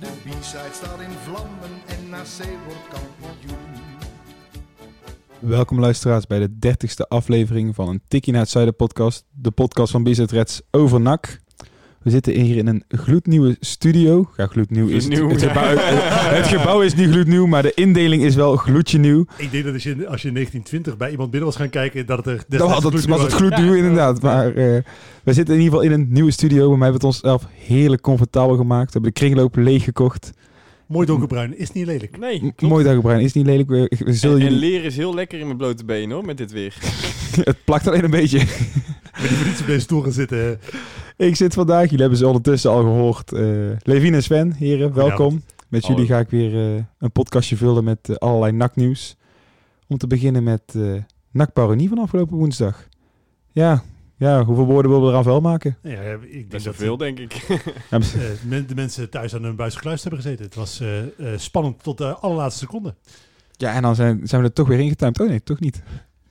De B-side staat in vlammen en NAC wordt kampioen. Welkom luisteraars bij de dertigste aflevering van een Tikkie naar het Zuiden podcast. De podcast van BZ Reds over NAC. We zitten hier in een gloednieuwe studio. Ja, gloednieuw is het, het, ja. gebouw, het gebouw is niet gloednieuw, maar de indeling is wel gloedje nieuw. Ik denk dat als je, als je in 1920 bij iemand binnen was gaan kijken, dat het er Dat was het, gloednieuw was het gloednieuw Ja, inderdaad. Maar eh, we zitten in ieder geval in een nieuwe studio. Maar wij hebben het onszelf heerlijk comfortabel gemaakt. We hebben de kringloop leeggekocht. Mooi donkerbruin, is niet lelijk. Nee, klopt. Mooi dagbruin, is niet lelijk. We, we zullen En, en leren is heel lekker in mijn blote benen hoor, met dit weer. het plakt alleen een beetje. Met die politie op deze stoel gaan zitten. Ik zit vandaag, jullie hebben ze ondertussen al gehoord. eh Levine en Sven, heren, welkom. Met Hallo. jullie ga ik weer eh, een podcastje vullen met eh, allerlei NAC-nieuws. Om te beginnen met eh NAC Paronie van afgelopen woensdag. Ja, ja, hoeveel woorden willen we eraan vuil maken? Ja, ik denk Best dat wel veel, denk ik. De mensen thuis aan hun buis gekluisterd hebben gezeten. Het was eh, eh, spannend tot de allerlaatste seconde. ja, en dan zijn, zijn we er toch weer ingetuimd. Oh nee, toch niet.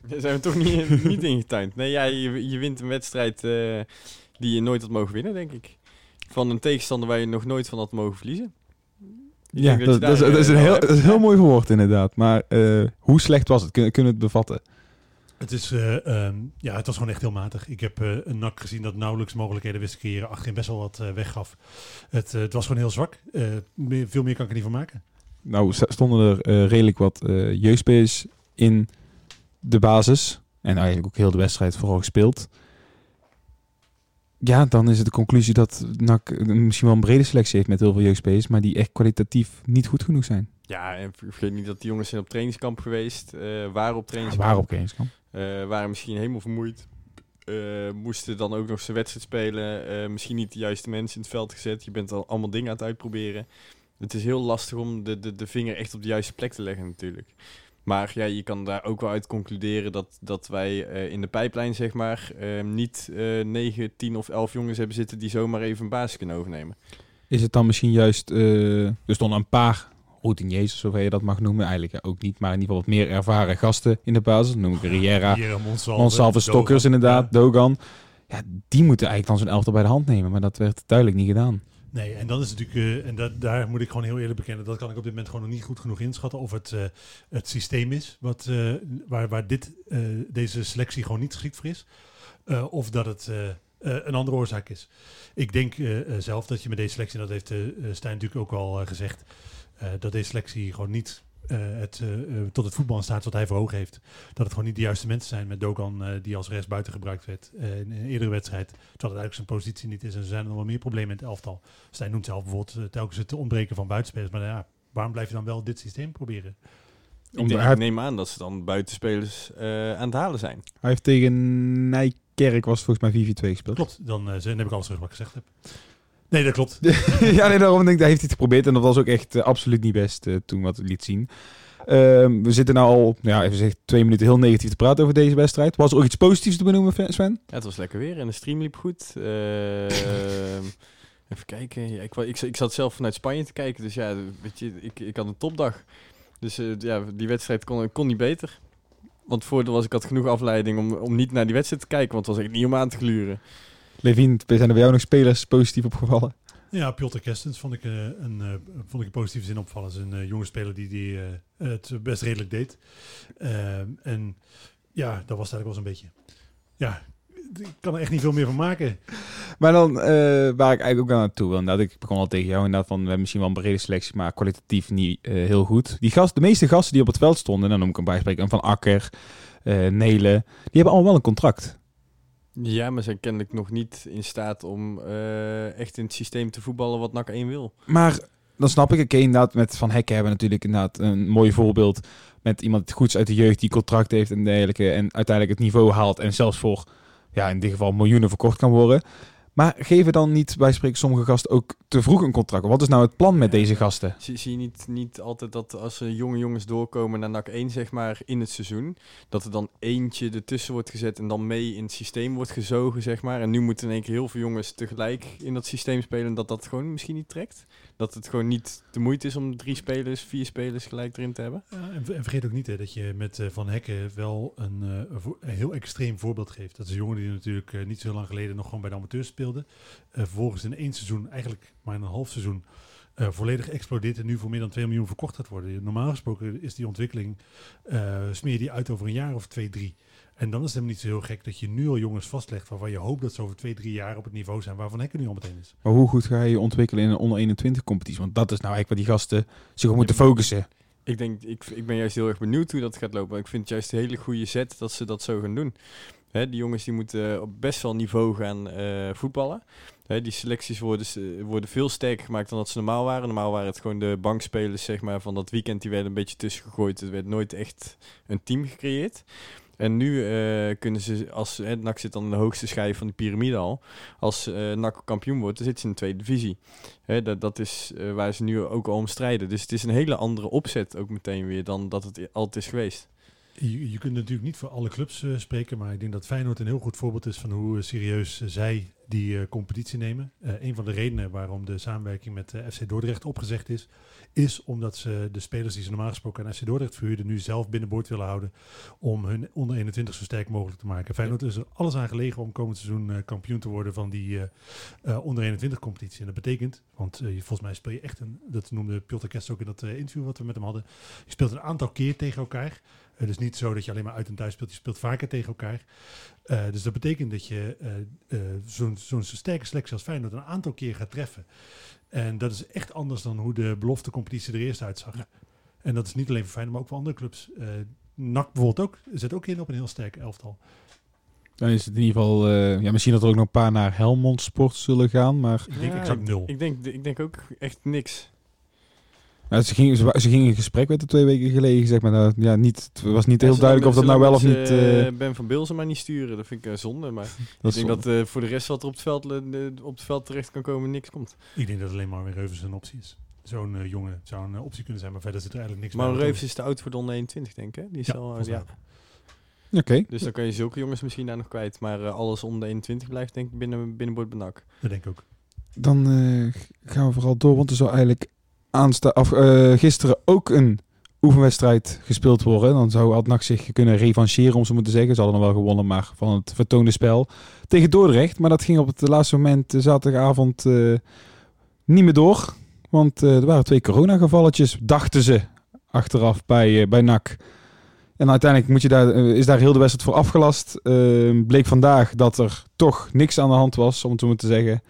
Daar zijn we toch niet, niet ingetuind. Nee, ja, je, je wint een wedstrijd eh, die je nooit had mogen winnen, denk ik. Van een tegenstander waar je nog nooit van had mogen verliezen. Ik Ja, dat, is, dat is eh, een heel, dat is heel mooi verwoord inderdaad. Maar eh, hoe slecht was het? Kun- kunnen we het bevatten? Het, is, eh, ehm, ja, het was gewoon echt heel matig. Ik heb eh, een nak gezien dat nauwelijks mogelijkheden wist te creëren. Achterin best wel wat weggaf. Het, het was gewoon heel zwak. Eh, meer- veel meer kan ik er niet van maken. Nou, st- stonden er redelijk wat eh jeugdspelers in de basis. En eigenlijk ook heel de wedstrijd vooral gespeeld. Ja, dan is het de conclusie dat NAC misschien wel een brede selectie heeft met heel veel jeugdspelers. Maar die echt kwalitatief niet goed genoeg zijn. Ja, en vergeet niet dat die jongens zijn op trainingskamp geweest. eh waren op Ja, trainingskamp. waar op Gamescom? Eh, waren misschien helemaal vermoeid. Eh, moesten dan ook nog zijn wedstrijd spelen. Misschien niet de juiste mensen in het veld gezet. Je bent al allemaal dingen aan het uitproberen. Het is heel lastig om de, de, de vinger echt op de juiste plek te leggen natuurlijk. Maar ja, je kan daar ook wel uit concluderen dat, dat wij eh, in de pijplijn, zeg maar, eh, niet eh 9, 10 of 11 jongens hebben zitten die zomaar even een basis kunnen overnemen. Is het dan misschien juist... eh, er stonden een paar routiniers, zover je dat mag noemen. Eigenlijk ja, ook niet, maar in ieder geval wat meer ervaren gasten in de basis. Dan noem ik Riera, Monsalve, Stokkers inderdaad, Ja. Dogan. Ja, die moeten eigenlijk dan zo'n elftal bij de hand nemen. Maar dat werd duidelijk niet gedaan. Nee, en dat is natuurlijk, eh, en dat, daar moet ik gewoon heel eerlijk bekennen, dat kan ik op dit moment gewoon nog niet goed genoeg inschatten of het, eh, het systeem is wat, eh, waar, waar dit, deze selectie gewoon niet geschikt voor is. Of dat het een andere oorzaak is. Ik denk zelf dat je met deze selectie, en dat heeft Stijn natuurlijk ook al gezegd, dat deze selectie gewoon niet het, eh, eh, tot het voetbal in staat wat hij voor ogen heeft. Dat het gewoon niet de juiste mensen zijn met Dogan, eh, die als rechtsbuiten gebruikt werd eh, in een eerdere wedstrijd. Terwijl het eigenlijk zijn positie niet is. En er zijn er nog wel meer problemen in het elftal. Stijn noemt zelf bijvoorbeeld eh, telkens het ontbreken van buitenspelers. Maar ja, waarom blijf je dan wel dit systeem proberen? Ik, Om- denk, hij- ik neem aan dat ze dan buitenspelers eh aan het halen zijn. Hij heeft tegen Nijkerk was volgens mij 4-4-2 gespeeld. Klopt, dan, eh, dan heb ik alles terug wat ik gezegd heb. Nee, dat klopt. ja, nee, daarom denk ik, daar heeft hij het geprobeerd. En dat was ook echt eh, absoluut niet best eh, toen wat het liet zien. Ehm, we zitten nou al, ja, even gezegd, twee minuten heel negatief te praten over deze wedstrijd. Was er ook iets positiefs te benoemen, Sven? Ja, het was lekker weer en de stream liep goed. Ehm, even kijken. Ja, ik, ik, ik zat zelf vanuit Spanje te kijken, dus ja, weet je, ik, ik had een topdag. Dus eh, ja, die wedstrijd kon, kon niet beter. Want voordeel was ik had genoeg afleiding om, om niet naar die wedstrijd te kijken, want het was echt niet om aan te gluren. Levine, zijn er bij jou nog spelers positief opgevallen? Ja, Piotr Kerstens vond ik, eh, een, eh, vond ik positieve zin opvallen. Het is een eh, jonge speler die, die het best redelijk deed. En ja, dat was het eigenlijk wel zo'n beetje. Ja, ik kan er echt niet veel meer van maken. Maar dan, waar ik eigenlijk ook aan naartoe wil, inderdaad, ik begon al tegen jou inderdaad van, we hebben misschien wel een brede selectie, maar kwalitatief niet heel goed. Die gast, de meeste gasten die op het veld stonden, dan noem ik een bijspreken, Van Akker, Nelen, die hebben allemaal wel een contract. Ja, maar zijn kennelijk nog niet in staat om eh, echt in het systeem te voetballen wat NAC 1 wil. Maar dan snap ik, oké, inderdaad, met Van Hekken hebben natuurlijk inderdaad een mooi voorbeeld met iemand goeds uit de jeugd die contract heeft en dergelijke en uiteindelijk het niveau haalt en zelfs voor, ja, in dit geval miljoenen verkocht kan worden. Maar geven dan niet, bij spreken sommige gasten ook te vroeg een contract? Wat is nou het plan met Ja. deze gasten? Zie, zie je niet, niet altijd dat als er jonge jongens doorkomen naar NAC 1, zeg maar, in het seizoen, dat er dan eentje ertussen wordt gezet en dan mee in het systeem wordt gezogen, zeg maar. En nu moeten in één keer heel veel jongens tegelijk in dat systeem spelen en dat dat gewoon misschien niet trekt. Dat het gewoon niet de moeite is om drie spelers, vier spelers gelijk erin te hebben. Ja, en, ver- en vergeet ook niet hè, dat je met eh, Van Hekken wel een, eh, een heel extreem voorbeeld geeft. Dat is een jongen die natuurlijk eh, niet zo lang geleden nog gewoon bij de amateurs speelde. Vervolgens in één seizoen, eigenlijk maar in een half seizoen, volledig explodeert en nu voor meer dan 2 miljoen verkocht gaat worden. Normaal gesproken is die ontwikkeling, eh, smeer je die uit over een jaar of twee, drie. En dan is het helemaal niet zo heel gek dat je nu al jongens vastlegt waarvan je hoopt dat ze over twee, drie jaar op het niveau zijn waarvan Hekken nu al meteen is. Maar hoe goed ga je je ontwikkelen in een onder 21 competitie? Want dat is nou eigenlijk waar die gasten zich op moeten focussen. Ik denk, ik, ik ben juist heel erg benieuwd hoe dat gaat lopen. Ik vind het juist een hele goede zet dat ze dat zo gaan doen. Hè, die jongens die moeten op best wel niveau gaan eh, voetballen. Hè, die selecties worden, worden veel sterker gemaakt dan dat ze normaal waren. Normaal waren het gewoon de bankspelers zeg maar, van dat weekend. Die werden een beetje tussen gegooid. Er werd nooit echt een team gecreëerd. En nu eh, kunnen ze, als hè, NAC zit dan in de hoogste schijf van de piramide al. Als eh NAC kampioen wordt, dan zit ze in de tweede divisie. Hè, dat, dat is eh, waar ze nu ook al om strijden. Dus het is een hele andere opzet ook meteen weer dan dat het altijd is geweest. Je, je kunt natuurlijk niet voor alle clubs eh, spreken, maar ik denk dat Feyenoord een heel goed voorbeeld is van hoe eh, serieus eh, zij die competitie nemen. Eh, een van de redenen waarom de samenwerking met FC Dordrecht opgezegd is, is omdat ze de spelers die ze normaal gesproken aan FC Dordrecht verhuurden, nu zelf binnenboord willen houden om hun onder 21 zo sterk mogelijk te maken. Feyenoord is er alles aan gelegen om komend seizoen kampioen te worden van die onder 21 competitie. En dat betekent, want volgens mij speel je echt een, dat noemde Piotr Kest ook in dat interview wat we met hem hadden, je speelt een aantal keer tegen elkaar. Het is niet zo dat je alleen maar uit en thuis speelt. Je speelt vaker tegen elkaar. Eh, dus dat betekent dat je eh, eh, zo'n zo'n sterke selectie als Feyenoord een aantal keer gaat treffen. En dat is echt anders dan hoe de beloftecompetitie er eerst uitzag. En dat is niet alleen voor Feyenoord, maar ook voor andere clubs. Eh NAC bijvoorbeeld ook, zet ook in op een heel sterk elftal. Dan is het in ieder geval... eh, ja, misschien dat er ook nog een paar naar Helmond Sport zullen gaan. Maar Ik denk Ja, exact nul. Ik denk, ik denk ook echt niks. Nou, ze, gingen, ze, ze gingen in gesprek met de twee weken geleden gezegd. Maar nou, ja, niet, het was niet heel duidelijk of dat nou wel of niet... eh, eh, Ben van Bilzen maar niet sturen, dat vind ik eh, zonde. Maar dat ik is denk dat eh, voor de rest wat er op het, veld, op het veld terecht kan komen, niks komt. Ik denk dat alleen maar weer Reuvers een optie is. Zo'n jongen zou een optie kunnen zijn, maar verder zit er eigenlijk niks Maar. Reus is te oud voor de onder 21, denk ik. hè? Die is Ja, al, ja. Oké. Dus dan kan je zulke jongens misschien daar nog kwijt. Maar alles onder de 21 blijft denk ik binnen, binnenboord benak. Dat denk ik ook. Dan eh, gaan we vooral door, want er zou eigenlijk aansta af, eh, gisteren ook een oefenwedstrijd gespeeld worden. Dan zou Adnak zich kunnen revancheren, om maar te zeggen. Ze hadden wel gewonnen, maar van het vertoonde spel tegen Dordrecht. Maar dat ging op het laatste moment, eh, zaterdagavond, eh, niet meer door. Want er waren twee coronagevalletjes, dachten ze, achteraf bij, bij NAC. En uiteindelijk moet je daar, is daar heel de wedstrijd voor afgelast. Eh, bleek vandaag dat er toch niks aan de hand was, om het zo te zeggen.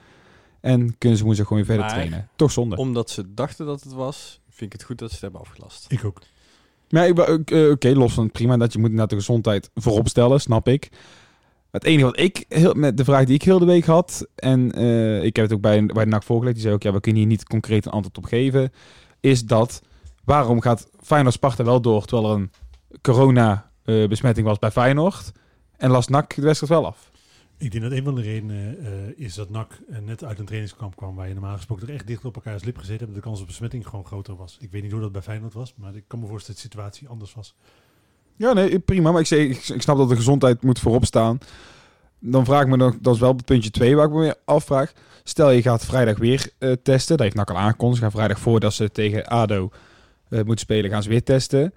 En kunnen ze woensdag gewoon weer verder Maar- trainen. Toch zonde. Omdat ze dachten dat het was, vind ik het goed dat ze het hebben afgelast. Ik ook. Maar ik, ben ook, eh, oké, los van het prima dat je moet inderdaad de gezondheid voorop stellen, snap ik. Het enige wat ik, heel, met de vraag die ik heel de week had, en eh, ik heb het ook bij, bij de NAC voorgelegd, die zei ook, ja, we kunnen hier niet concreet een antwoord op geven, is dat, waarom gaat Feyenoord Sparta wel door, terwijl er een corona-besmetting was bij Feyenoord, en las NAC de wedstrijd wel af? Ik denk dat een van de redenen eh, is dat NAC net uit een trainingskamp kwam waar je normaal gesproken er echt dicht op elkaars lip gezeten hebt. De kans op besmetting gewoon groter was. Ik weet niet hoe dat bij Feyenoord was, maar ik kan me voorstellen dat de situatie anders was. Ja, nee, prima. Maar ik, zeg, ik, snap dat de gezondheid moet voorop staan. Dan vraag ik me nog, dat is wel puntje 2 waar ik me afvraag. Stel je gaat vrijdag weer eh, testen. Dat heeft NAC al aangekondigd. Ze gaan vrijdag voordat ze tegen ADO eh, moeten spelen, gaan ze weer testen.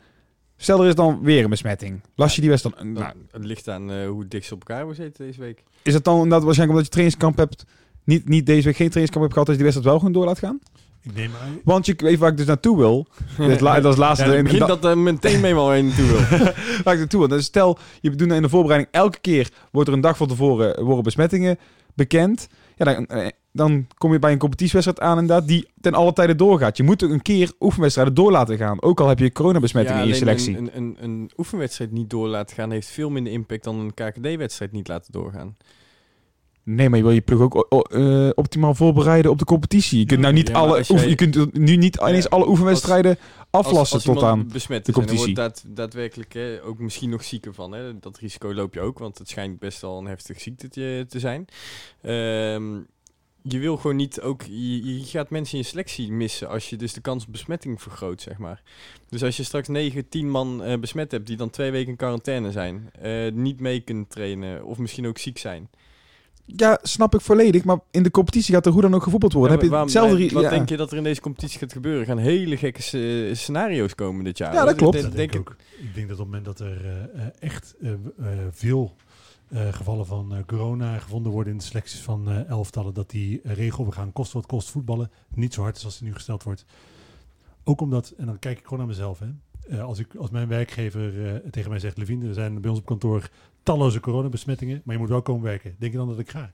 Stel er is dan weer een besmetting. Las je die wedstrijd? Dan- Nou, het ligt aan eh, hoe dik ze op elkaar hebben zitten deze week. is het dan inderdaad waarschijnlijk omdat je trainingskamp hebt, niet, niet deze week geen trainingskamp hebt gehad, dat je die wedstrijd wel gewoon door laat gaan? Ik neem aan, Want je weet waar ik dus naartoe wil. Dit la, dat is laatste. Ja, begint dat er meteen mee waar je naartoe wil. Waar ik naartoe wil. Dus stel, je doet in de voorbereiding elke keer wordt er een dag van tevoren worden besmettingen bekend. Ja, dan, eh, dan kom je bij een competitiewedstrijd aan inderdaad die ten alle tijde doorgaat. Je moet ook een keer oefenwedstrijden door laten gaan. Ook al heb je coronabesmettingen in je selectie. Een, een, een, een oefenwedstrijd niet door laten gaan heeft veel minder impact dan een KKD-wedstrijd niet laten doorgaan. Nee, maar je wil je ploeg ook eh, optimaal voorbereiden op de competitie. Je kunt nou niet Ja, alle, oefen- je kunt nu niet ineens Ja, alle oefenwedstrijden aflassen tot aan. besmet de wordt daad- daadwerkelijk hè, ook misschien nog zieker van. Hè. Dat risico loop je ook, want het schijnt best wel een heftig ziekte te, zijn. Ehm, je wil gewoon niet ook... Je, je gaat mensen in je selectie missen als je dus de kans op besmetting vergroot, zeg maar. Dus als je straks 9, 10 man eh, besmet hebt die dan twee weken in quarantaine zijn, eh, niet mee kunnen trainen of misschien ook ziek zijn. Ja, snap ik volledig. Maar in de competitie gaat er hoe dan ook gevoetbald worden. Ja, heb je waarom- hetzelfde... wat ja. denk je dat er in deze competitie gaat gebeuren? Er gaan hele gekke sce- scenario's komen dit jaar. Ja, dat hoor. klopt. Dat denk, denk ik ook. Ik denk dat op het moment dat er eh, eh, echt eh, eh, veel eh, gevallen van eh, corona gevonden worden in de selecties van eh, elftallen, dat die eh, regel, we gaan kost wat kost voetballen, niet zo hard is als die nu gesteld wordt. Ook omdat, en dan kijk ik gewoon naar mezelf, hè. Eh, als, ik, als mijn werkgever eh, tegen mij zegt, Levine, er zijn bij ons op kantoor talloze coronabesmettingen, maar je moet wel komen werken. Denk je dan dat ik ga?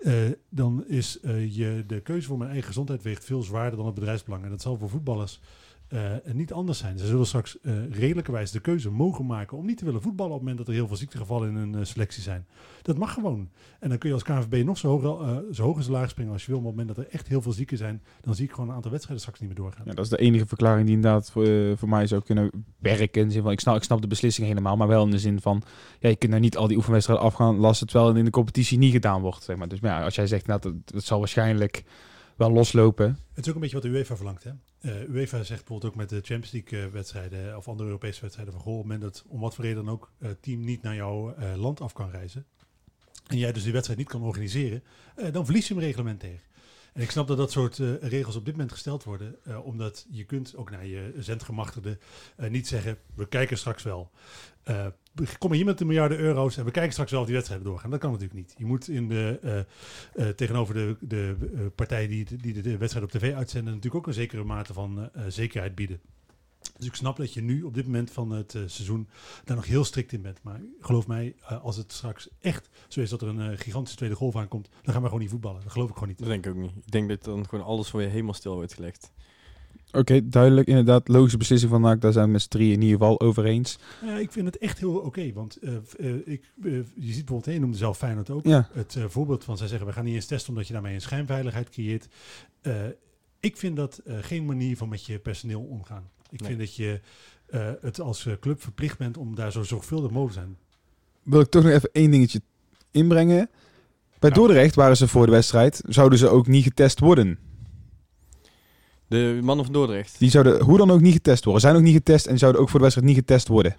Eh, dan is je, de keuze voor mijn eigen gezondheid weegt veel zwaarder dan het bedrijfsbelang. En dat zal voor voetballers niet anders zijn. Ze zullen straks eh redelijkerwijs de keuze mogen maken om niet te willen voetballen op het moment dat er heel veel ziektegevallen in een eh, selectie zijn. Dat mag gewoon. En dan kun je als KNVB nog zo hoog, eh, zo hoog en zo laag springen als je wil. Maar op het moment dat er echt heel veel zieken zijn, dan zie ik gewoon een aantal wedstrijden straks niet meer doorgaan. Ja, dat is de enige verklaring die inderdaad voor, eh, voor mij zou kunnen werken. In de zin van, ik, snap, ik snap de beslissing helemaal, maar wel in de zin van... Ja, je kunt nou niet al die oefenwedstrijden af gaan lassen... terwijl het in de competitie niet gedaan wordt. Zeg maar. Dus ja, als jij zegt, nou, dat, dat zal waarschijnlijk wel loslopen. Het is ook een beetje wat de UEFA verlangt. Hè? Eh, UEFA zegt bijvoorbeeld ook met de Champions League eh, wedstrijden of andere Europese wedstrijden van goh, op het moment dat om wat voor reden dan ook het team niet naar jouw eh, land af kan reizen en jij dus die wedstrijd niet kan organiseren, eh, dan verlies je hem reglement tegen. En ik snap dat dat soort eh, regels op dit moment gesteld worden, eh, omdat je kunt ook naar je zendgemachtigde eh, niet zeggen, we kijken straks wel. Eh, kom maar hier met de miljarden euro's en we kijken straks wel of die wedstrijden doorgaan. Dat kan natuurlijk niet. Je moet in de, tegenover de, de partijen die, die de, de wedstrijd op tv uitzenden natuurlijk ook een zekere mate van zekerheid bieden. Dus ik snap dat je nu op dit moment van het eh, seizoen daar nog heel strikt in bent. Maar geloof mij, eh, als het straks echt zo is dat er een eh, gigantische tweede golf aankomt, dan gaan we gewoon niet voetballen. Dat geloof ik gewoon niet. Dat denk ik ook niet. Ik denk dat dan gewoon alles voor je helemaal stil wordt gelegd. Oké, duidelijk. Inderdaad, logische beslissing van NAC. Daar zijn we met z'n drieën in ieder geval over eens. Nou Ja, ik vind het echt heel oké. want eh, eh, ik, je ziet bijvoorbeeld, hè, je noemde zelf Feyenoord ook. Ja, Het eh, voorbeeld van zij zeggen, we gaan niet eens testen omdat je daarmee een schijnveiligheid creëert. Eh, ik vind dat eh, geen manier van met je personeel omgaan. Ik Nee. vind dat je eh, het als eh, club verplicht bent om daar zo zorgvuldig mogelijk te zijn. wil ik toch nog even één dingetje inbrengen. Bij Ja. Dordrecht waren ze voor de wedstrijd. Zouden ze ook niet getest worden. De mannen van Dordrecht. Die zouden hoe dan ook niet getest worden. Zijn ook niet getest en zouden ook voor de wedstrijd niet getest worden.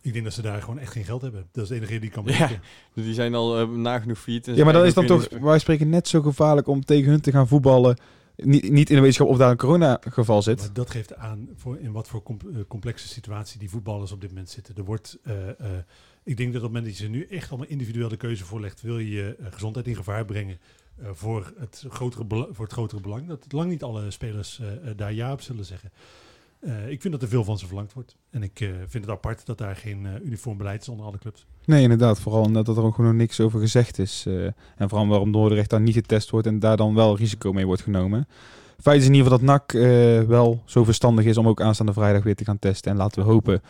Ik denk dat ze daar gewoon echt geen geld hebben. Dat is de enige reden die kan Ja. bedenken. Dus die zijn al eh, nagenoeg failliet. en Ja, maar dan is dan toch, wij spreken net zo gevaarlijk om tegen hun te gaan voetballen. Niet, niet in de wetenschap of daar een corona-geval zit. Dat geeft aan voor in wat voor eh, complexe situatie die voetballers op dit moment zitten. Er wordt, eh, eh, ik denk dat op het moment dat je ze nu echt allemaal individueel de keuze voorlegt, wil je je gezondheid in gevaar brengen voor, het grotere voor het grotere belang. Dat lang niet alle spelers daar ja op zullen zeggen. Eh, ik vind dat er veel van ze verlangd wordt. En ik eh, vind het apart dat daar geen eh, uniform beleid is onder alle clubs. Nee, inderdaad. Vooral omdat er ook gewoon niks over gezegd is. en vooral waarom Dordrecht daar niet getest wordt en daar dan wel risico mee wordt genomen. Feit is in ieder geval dat NAC wel zo verstandig is om ook aanstaande vrijdag weer te gaan testen. En laten we hopen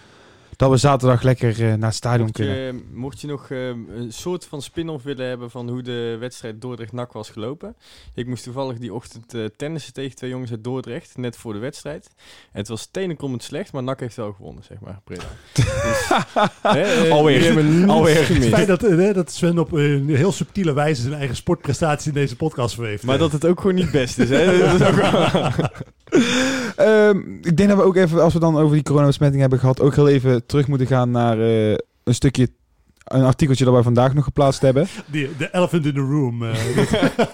dat we zaterdag lekker eh, naar het stadion Mocht kunnen. mocht je nog eh, een soort van spin-off willen hebben van hoe de wedstrijd Dordrecht-NAC was gelopen. Ik moest toevallig die ochtend eh, tennissen tegen twee jongens uit Dordrecht, net voor de wedstrijd. En het was tenenkomend slecht, maar NAC heeft wel gewonnen, zeg maar. Breda. Dus, hè, eh, Alweer. Alweer. Het gemist. feit dat, dat Sven op een heel subtiele wijze zijn eigen sportprestatie in deze podcast verweeft. Maar dat het ook gewoon niet best is, hè. Dat is ook wel- Ehm, ik denk dat we ook even, als we dan over die coronabesmetting hebben gehad, ook heel even terug moeten gaan naar eh, een stukje, een artikeltje dat wij vandaag nog geplaatst hebben. Die, de elephant in the room. eh,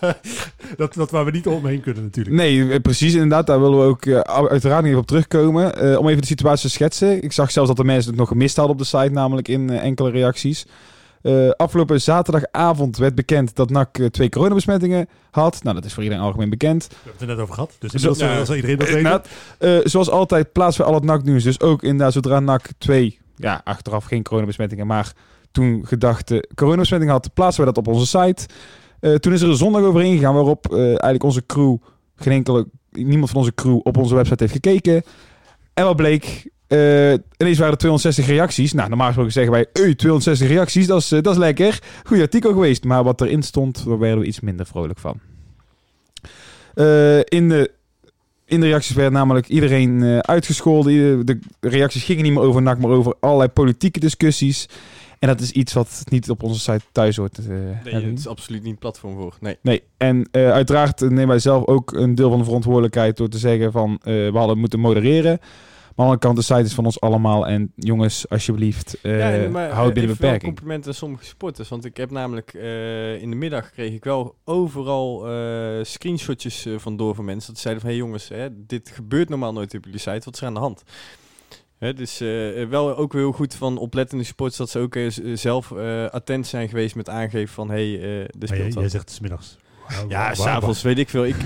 dat, dat, waar we niet omheen kunnen natuurlijk. Nee, eh, precies inderdaad. Daar willen we ook uiteraard even op terugkomen. Om even de situatie te schetsen. Ik zag zelfs dat de mensen het nog gemist hadden op de site, namelijk in enkele reacties. Eh, afgelopen zaterdagavond werd bekend dat NAC eh, twee coronabesmettingen had. Nou, dat is voor iedereen algemeen bekend. We hebben het er net over gehad. Dus inmiddels ja, zal iedereen dat weten. Inderdaad, eh, zoals altijd plaatsen we al het NAC-nieuws. Dus ook inderdaad, zodra NAC twee, ja, achteraf geen coronabesmettingen, maar toen gedachte coronabesmetting had, plaatsen we dat op onze site. Eh, toen is er een zondag overheen gegaan waarop eh, eigenlijk onze crew, geen enkele, niemand van onze crew op onze website heeft gekeken. En wat bleek, eh, ineens waren er 260 reacties. Nou, normaal gesproken zeggen wij, "Ui, 260 reacties, dat is, eh, dat is lekker. Goed artikel geweest. Maar wat erin stond, daar werden we iets minder vrolijk van. Eh, in, de, in de reacties werd namelijk iedereen uitgescholden. De reacties gingen niet meer over NAC, maar over allerlei politieke discussies. En dat is iets wat niet op onze site thuis hoort. eh, Nee, het is absoluut niet een platform voor. Nee. Nee, en uiteraard nemen wij zelf ook een deel van de verantwoordelijkheid door te zeggen van we hadden moeten modereren. Maar aan de andere kant, de site is van ons allemaal. En jongens, alsjeblieft, eh Ja, maar, houd eh, binnen beperking. complimenten aan sommige supporters. Want ik heb namelijk eh, in de middag kreeg ik wel overal eh, screenshotjes eh, van door van mensen. Dat zeiden van, hé hey jongens, hè, dit gebeurt normaal nooit op jullie site. Wat is er aan de hand? Hè, dus eh, wel ook weer heel goed van oplettende supporters dat ze ook eh, zelf eh, attent zijn geweest met aangeven van, hé, hey, eh Maar speelt jij zegt 's middags. Ja, s'avonds weet ik veel. Ik,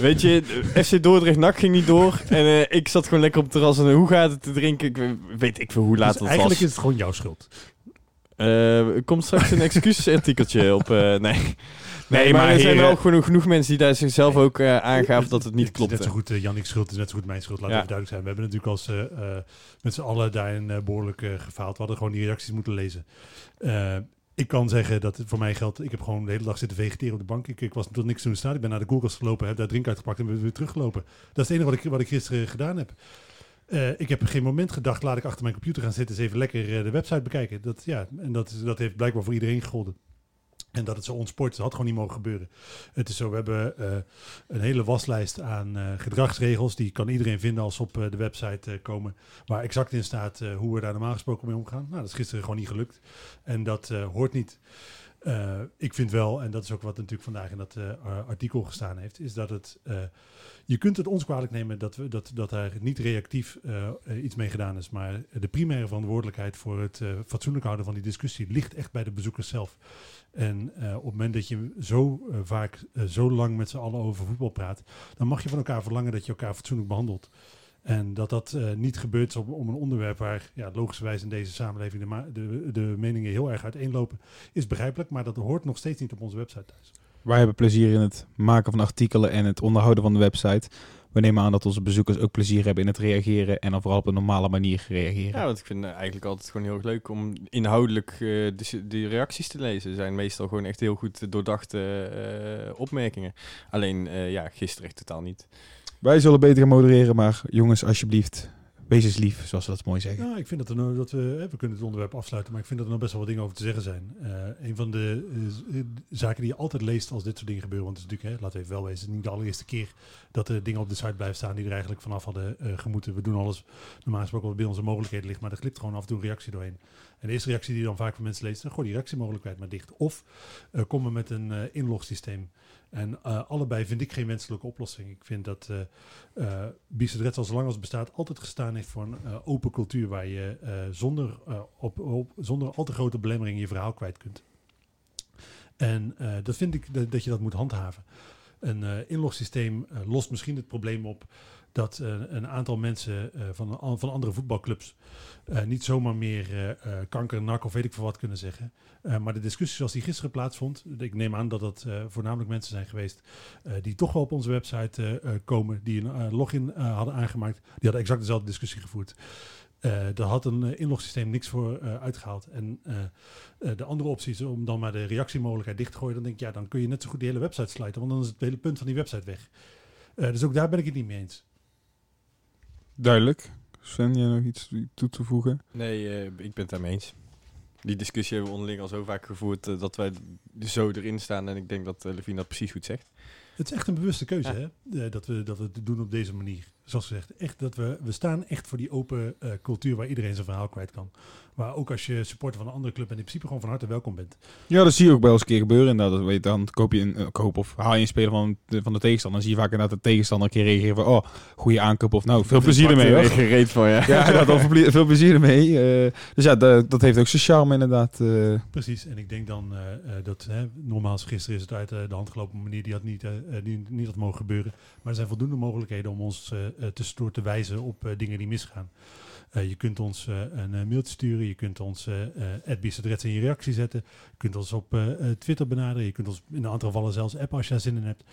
weet je, FC Dordrecht NAC ging niet door. En eh, ik zat gewoon lekker op het terras en eh, hoe gaat het te drinken? Ik we- weet ik veel hoe laat Dus het eigenlijk was. is het gewoon jouw schuld. Eh, er komt straks een excuusartikeltje op. eh, nee. Nee, maar, maar er zijn wel genoeg, genoeg mensen die daar zichzelf ook aangaven dat het niet is net zo goed uh, Jannik's schuld, is net zo goed mijn schuld. Laten Ja. we duidelijk zijn. We hebben natuurlijk als met z'n allen daarin eh, behoorlijk eh, gefaald. We hadden gewoon die reacties moeten lezen. Eh, ik kan zeggen dat het voor mij geldt. Ik heb gewoon de hele dag zitten vegeteren op de bank. Ik, ik was tot niks toen staan. Ik ben naar de koelkast gelopen, heb daar drink uitgepakt en ben weer teruggelopen. Dat is het enige wat ik, wat ik gisteren gedaan heb. Eh, ik heb geen moment gedacht, laat ik achter mijn computer gaan zitten, eens even lekker eh, de website bekijken. Dat, ja, en dat, dat heeft blijkbaar voor iedereen gegolden. En dat het zo onsport is, had gewoon niet mogen gebeuren. Het is zo, we hebben eh, een hele waslijst aan eh, gedragsregels. Die kan iedereen vinden als ze op eh, de website komen. Waar exact in staat hoe we daar normaal gesproken mee omgaan. Nou, dat is gisteren gewoon niet gelukt. En dat hoort niet. Eh, ik vind wel, en dat is ook wat natuurlijk vandaag in dat eh, artikel gestaan heeft, is dat het. eh, je kunt het ons kwalijk nemen dat, we, dat, dat daar niet reactief iets mee gedaan is. Maar de primaire verantwoordelijkheid voor het fatsoenlijk houden van die discussie ligt echt bij de bezoekers zelf. En op het moment dat je zo vaak, zo lang met z'n allen over voetbal praat, dan mag je van elkaar verlangen dat je elkaar fatsoenlijk behandelt. En dat dat eh, niet gebeurt om, om een onderwerp waar ja, logischerwijs in deze samenleving de, de, de meningen heel erg uiteenlopen, is begrijpelijk, maar dat hoort nog steeds niet op onze website thuis. Wij hebben plezier in het maken van artikelen en het onderhouden van de website. We nemen aan dat onze bezoekers ook plezier hebben in het reageren en dan vooral op een normale manier reageren. Ja, want ik vind eh, eigenlijk altijd gewoon heel erg leuk om inhoudelijk eh, de, de reacties te lezen. Het zijn meestal gewoon echt heel goed doordachte eh, opmerkingen. Alleen, eh, ja, gisteren echt totaal niet. Wij zullen beter gaan modereren, maar jongens, alsjeblieft, wees eens lief, zoals ze dat mooi zeggen. Ja, ik vind dat, er nou, dat we, we kunnen het onderwerp afsluiten, maar ik vind dat er nog best wel wat dingen over te zeggen zijn. Eh, een van de eh, eh, zaken die je altijd leest als dit soort dingen gebeuren, want het is natuurlijk, hè, laten we even wel wezen, niet de allereerste keer dat er dingen op de site blijven staan die er eigenlijk vanaf hadden eh, gemoeten. We doen alles normaal gesproken wat bij onze mogelijkheden ligt, maar er glipt gewoon af en toe een reactie doorheen. En de eerste reactie die dan vaak van mensen leest, dan gooi die reactiemogelijkheid maar dicht. Of kom er met een inlogsysteem. En eh, allebei vind ik geen wenselijke oplossing. Ik vind dat eh eh Bice al zolang als het bestaat altijd gestaan heeft voor een eh, open cultuur waar je eh, zonder, op, zonder al te grote belemmeringen je verhaal kwijt kunt. En dat vind ik dat, dat je dat moet handhaven. Een inlogsysteem lost misschien het probleem op dat eh, een aantal mensen eh, van, van andere voetbalclubs eh, niet zomaar meer kanker, nak of weet ik veel wat kunnen zeggen. Maar de discussie zoals die gisteren plaatsvond, ik neem aan dat dat voornamelijk mensen zijn geweest die toch wel op onze website komen, die een login hadden aangemaakt. Die hadden exact dezelfde discussie gevoerd. Daar had een inlogsysteem niks voor eh, uitgehaald. En de andere optie is om dan maar de reactiemogelijkheid dicht te gooien. Dan denk ik, ja, dan kun je net zo goed die hele website sluiten, want dan is het hele punt van die website weg. Dus ook daar ben ik het niet mee eens. Duidelijk. Sven, jij nog iets toe te voegen? Nee, eh, ik ben het daarmee eens. Die discussie hebben we onderling al zo vaak gevoerd eh, dat wij zo erin staan. En ik denk dat uh, Levine dat precies goed zegt. Het is echt een bewuste keuze, Ja. hè? Eh, dat, we, dat we het doen op deze manier. Zoals gezegd, echt dat we, we staan echt voor die open eh, cultuur waar iedereen zijn verhaal kwijt kan. Waar ook als je supporter van een andere club bent, in principe gewoon van harte welkom bent. Ja, dat zie je ook bij ons een keer gebeuren. Inderdaad, dat weet dan koop je een uh, koop of haal je een speler van de, van de tegenstander. Dan zie je vaak inderdaad de tegenstander een keer reageren van, oh, goede aankoop of nou, veel plezier ermee gereed van, ja. Ja, ja dan veel, veel plezier ermee. Uh, dus ja, dat, dat heeft ook zijn charme inderdaad. Uh. Precies, en ik denk dan uh, dat, hè, normaal gisteren is het uit de hand gelopen manier, die had niet, die, niet had mogen gebeuren. Maar er zijn voldoende mogelijkheden om ons tussendoor te wijzen op dingen die misgaan. Uh, je kunt ons een mailtje sturen, je kunt ons uh, in je reactie zetten, je kunt ons op Twitter benaderen, je kunt ons in een aantal gevallen zelfs appen als je daar zin in hebt.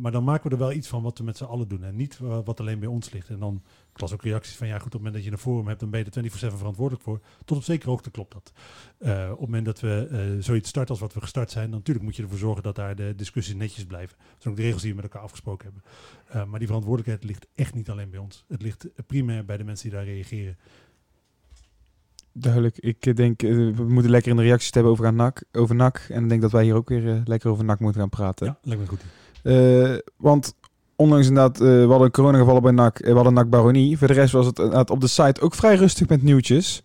maar dan maken we er wel iets van wat we met z'n allen doen en niet wat alleen bij ons ligt. En dan Ik las ook reacties van, ja goed, op het moment dat je een forum hebt, dan ben je er 24-7 verantwoordelijk voor. Tot op zekere hoogte klopt dat. Eh, op het moment dat we eh, zoiets starten als wat we gestart zijn, dan natuurlijk moet je ervoor zorgen dat daar de discussies netjes blijven. Dat zijn ook de regels die we met elkaar afgesproken hebben. Eh, maar die verantwoordelijkheid ligt echt niet alleen bij ons. Het ligt primair bij de mensen die daar reageren. Duidelijk. Ik denk, we moeten lekker in de reacties hebben over, NAC, over NAC. En ik denk dat wij hier ook weer lekker over NAC moeten gaan praten. Ja, lijkt me goed. Want ondanks inderdaad, eh we hadden coronagevallen bij NAC, eh, we hadden NAC Baronie. Voor de rest was het op de site ook vrij rustig met nieuwtjes.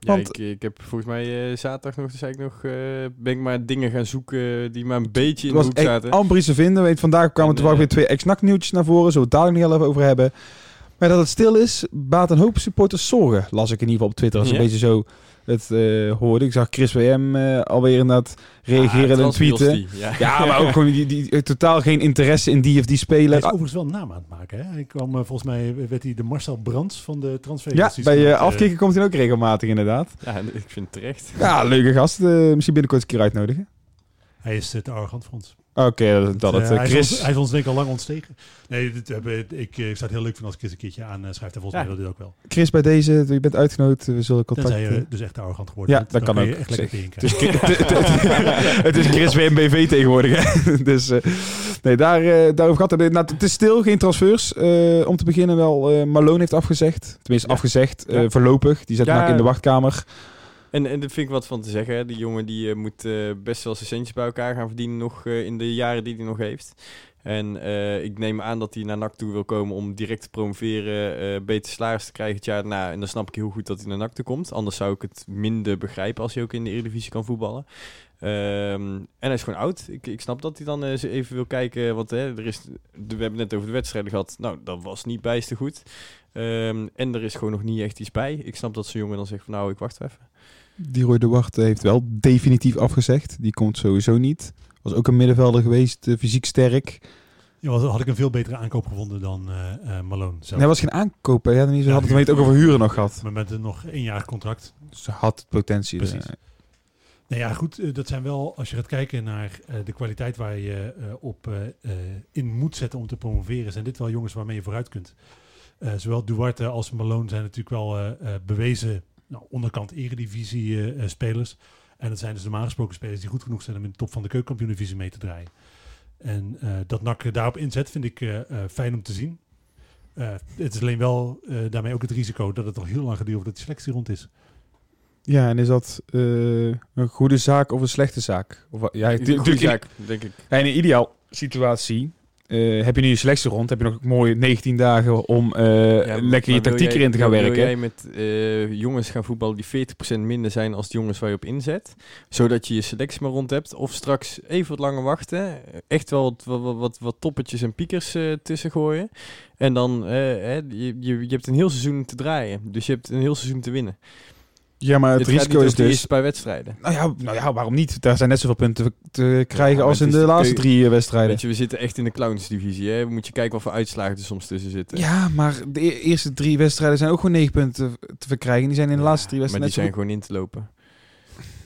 Ja, Want- ik, ik heb volgens mij eh, zaterdag nog, zei ik nog, eh, ben ik maar dingen gaan zoeken die maar een beetje in de hoek zaten. amper te vinden. Weet, vandaag kwamen En, toevallig eh, weer twee ex-NAC nieuwtjes naar voren. Zullen we het dadelijk nog heel even over hebben. Maar dat het stil is, baat een hoop supporters zorgen. Las ik in ieder geval op Twitter. Als Ja. een beetje zo het eh, hoorde. Ik zag Chris WM eh, alweer inderdaad reageren Ah, en tweeten. Ja. Ja, maar ook gewoon die, die, eh, totaal geen interesse in die of die Hij speler. is overigens wel een naam aan het maken. Hè? Hij kwam, volgens mij werd hij de Marcel Brands van de transfer. Ja, bij uh, afkicken komt hij ook regelmatig inderdaad. Ja, ik vind het terecht. Ja, leuke gast. Eh, misschien binnenkort eens een keer uitnodigen. Hij is te arrogant voor ons. Oké, dat, dat Eh, het. eh, hij, is Chris, ons, hij is ons denk ik al lang ontstegen. Nee, dit, ik, ik zou het heel leuk vinden als Chris een keertje aanschrijft. En volgens Ja. mij wil dit ook wel. Chris, bij deze, je bent uitgenodigd. We zullen contact... Tenzij je eh, dus echt arrogant geworden Ja, dat dan kan ook. echt lekker Het is, het is Chris WMBV tegenwoordig. Hè? dus eh, nee, daar, eh, daarover gaat het. Nou, het is stil, geen transfers. Eh, om te beginnen wel, eh Malone heeft afgezegd. Tenminste, Ja. afgezegd. eh, Ja. voorlopig. Die zet Ja. In de wachtkamer. En, en daar vind ik wat van te zeggen. Hè. Die jongen die eh, moet eh, best wel zijn centjes bij elkaar gaan verdienen nog eh, in de jaren die hij nog heeft. En ik neem aan dat hij naar NAC toe wil komen om direct te promoveren, beter salaris te krijgen het jaar daarna. En dan snap ik heel goed dat hij naar NAC toe komt. Anders zou ik het minder begrijpen als hij ook in de Eredivisie kan voetballen. Ehm, en hij is gewoon oud. Ik, ik snap dat hij dan even wil kijken. Want hè, er is, we hebben net over de wedstrijden gehad. Nou, dat was niet bijster goed. Ehm, en er is gewoon nog niet echt iets bij. Ik snap dat zo'n jongen dan zegt van nou, ik wacht even. Die Roy de Wacht heeft wel definitief afgezegd. Die komt sowieso niet. Was ook een middenvelder geweest, eh, fysiek sterk. Ja, was- had ik een veel betere aankoop gevonden dan eh Malone zelf. Nee, hij was geen aankoop. hè. Ja, dan Ja, had het ook over huren nog gehad. Maar met een nog één contract. Ze had potentie. Precies. Nou ja, goed, dat zijn wel, als je gaat kijken naar de kwaliteit waar je eh, op in moet zetten om te promoveren, zijn dit wel jongens waarmee je vooruit kunt. Zowel Duarte als Malone zijn natuurlijk wel bewezen nou, onderkant eredivisie eh, eh, spelers. En dat zijn dus normaal gesproken spelers die goed genoeg zijn om in de top van de keukenkampioen-divisie mee te draaien. En eh, dat NAC daarop inzet vind ik eh, eh, fijn om te zien. Eh, het is alleen wel eh, daarmee ook het risico dat het nog heel lang duren voordat die selectie rond is. Ja, en is dat eh, een goede zaak of een slechte zaak? Of, wat- ja, natuurlijk in- zaak, denk ik. Ja, in een ideaal situatie eh, heb je nu je selectie rond. Heb je nog mooi 19 dagen om eh, Ja, lekker je tactiek jij- erin te gaan wil- werken. Wil jij met eh, jongens gaan voetballen die 40% minder zijn als de jongens waar je op inzet? Zodat je je selectie maar rond hebt? Of straks even wat langer wachten? Echt wel wat, wat, wat, wat toppetjes en piekers tussen gooien? En dan, hè, je, je, je hebt een heel seizoen te draaien. Dus je hebt een heel seizoen te winnen. Ja, maar het, risico is dus... eerste paar wedstrijden. Nou ja, nou ja, waarom niet? Daar zijn net zoveel punten te krijgen maar als in de de laatste drie eh, wedstrijden. Weet je, we zitten echt in de clownsdivisie. Hè? Moet je kijken wat voor uitslagen er soms tussen zitten. Ja, maar de e- eerste drie wedstrijden zijn ook gewoon negen punten te verkrijgen. Die zijn in de Ja, laatste drie Maar wedstrijden die net zijn gewoon in te lopen.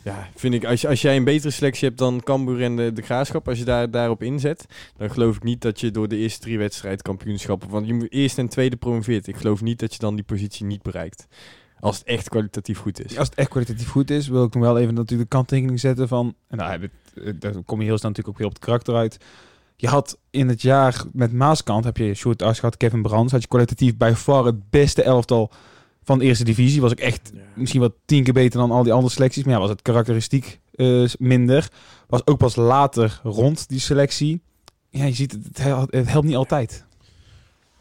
Ja, vind ik, als, je, als jij een betere selectie hebt dan Cambuur en de, de Graafschap, als je daar, daarop inzet, dan geloof ik niet dat je door de eerste drie wedstrijden kampioenschappen, want je moet eerst en tweede promoveert. Ik geloof niet dat je dan die positie niet bereikt. Als het echt kwalitatief goed is. Als het echt kwalitatief goed is, wil ik nog wel even natuurlijk de kanttekening zetten van... En nou, ik- eh, daar kom je heel snel natuurlijk ook weer op het karakter uit. Je had in het jaar met Maaskant, heb je Sjoerd Ars gehad, Kevin Brands. Had je kwalitatief bij far het beste elftal van de eerste divisie. Was ook echt misschien wel tien keer beter dan al die andere selecties. Maar ja, was het karakteristiek eh, minder. Was ook pas later rond die selectie. Ja, je ziet, het, het hel- het helpt niet altijd.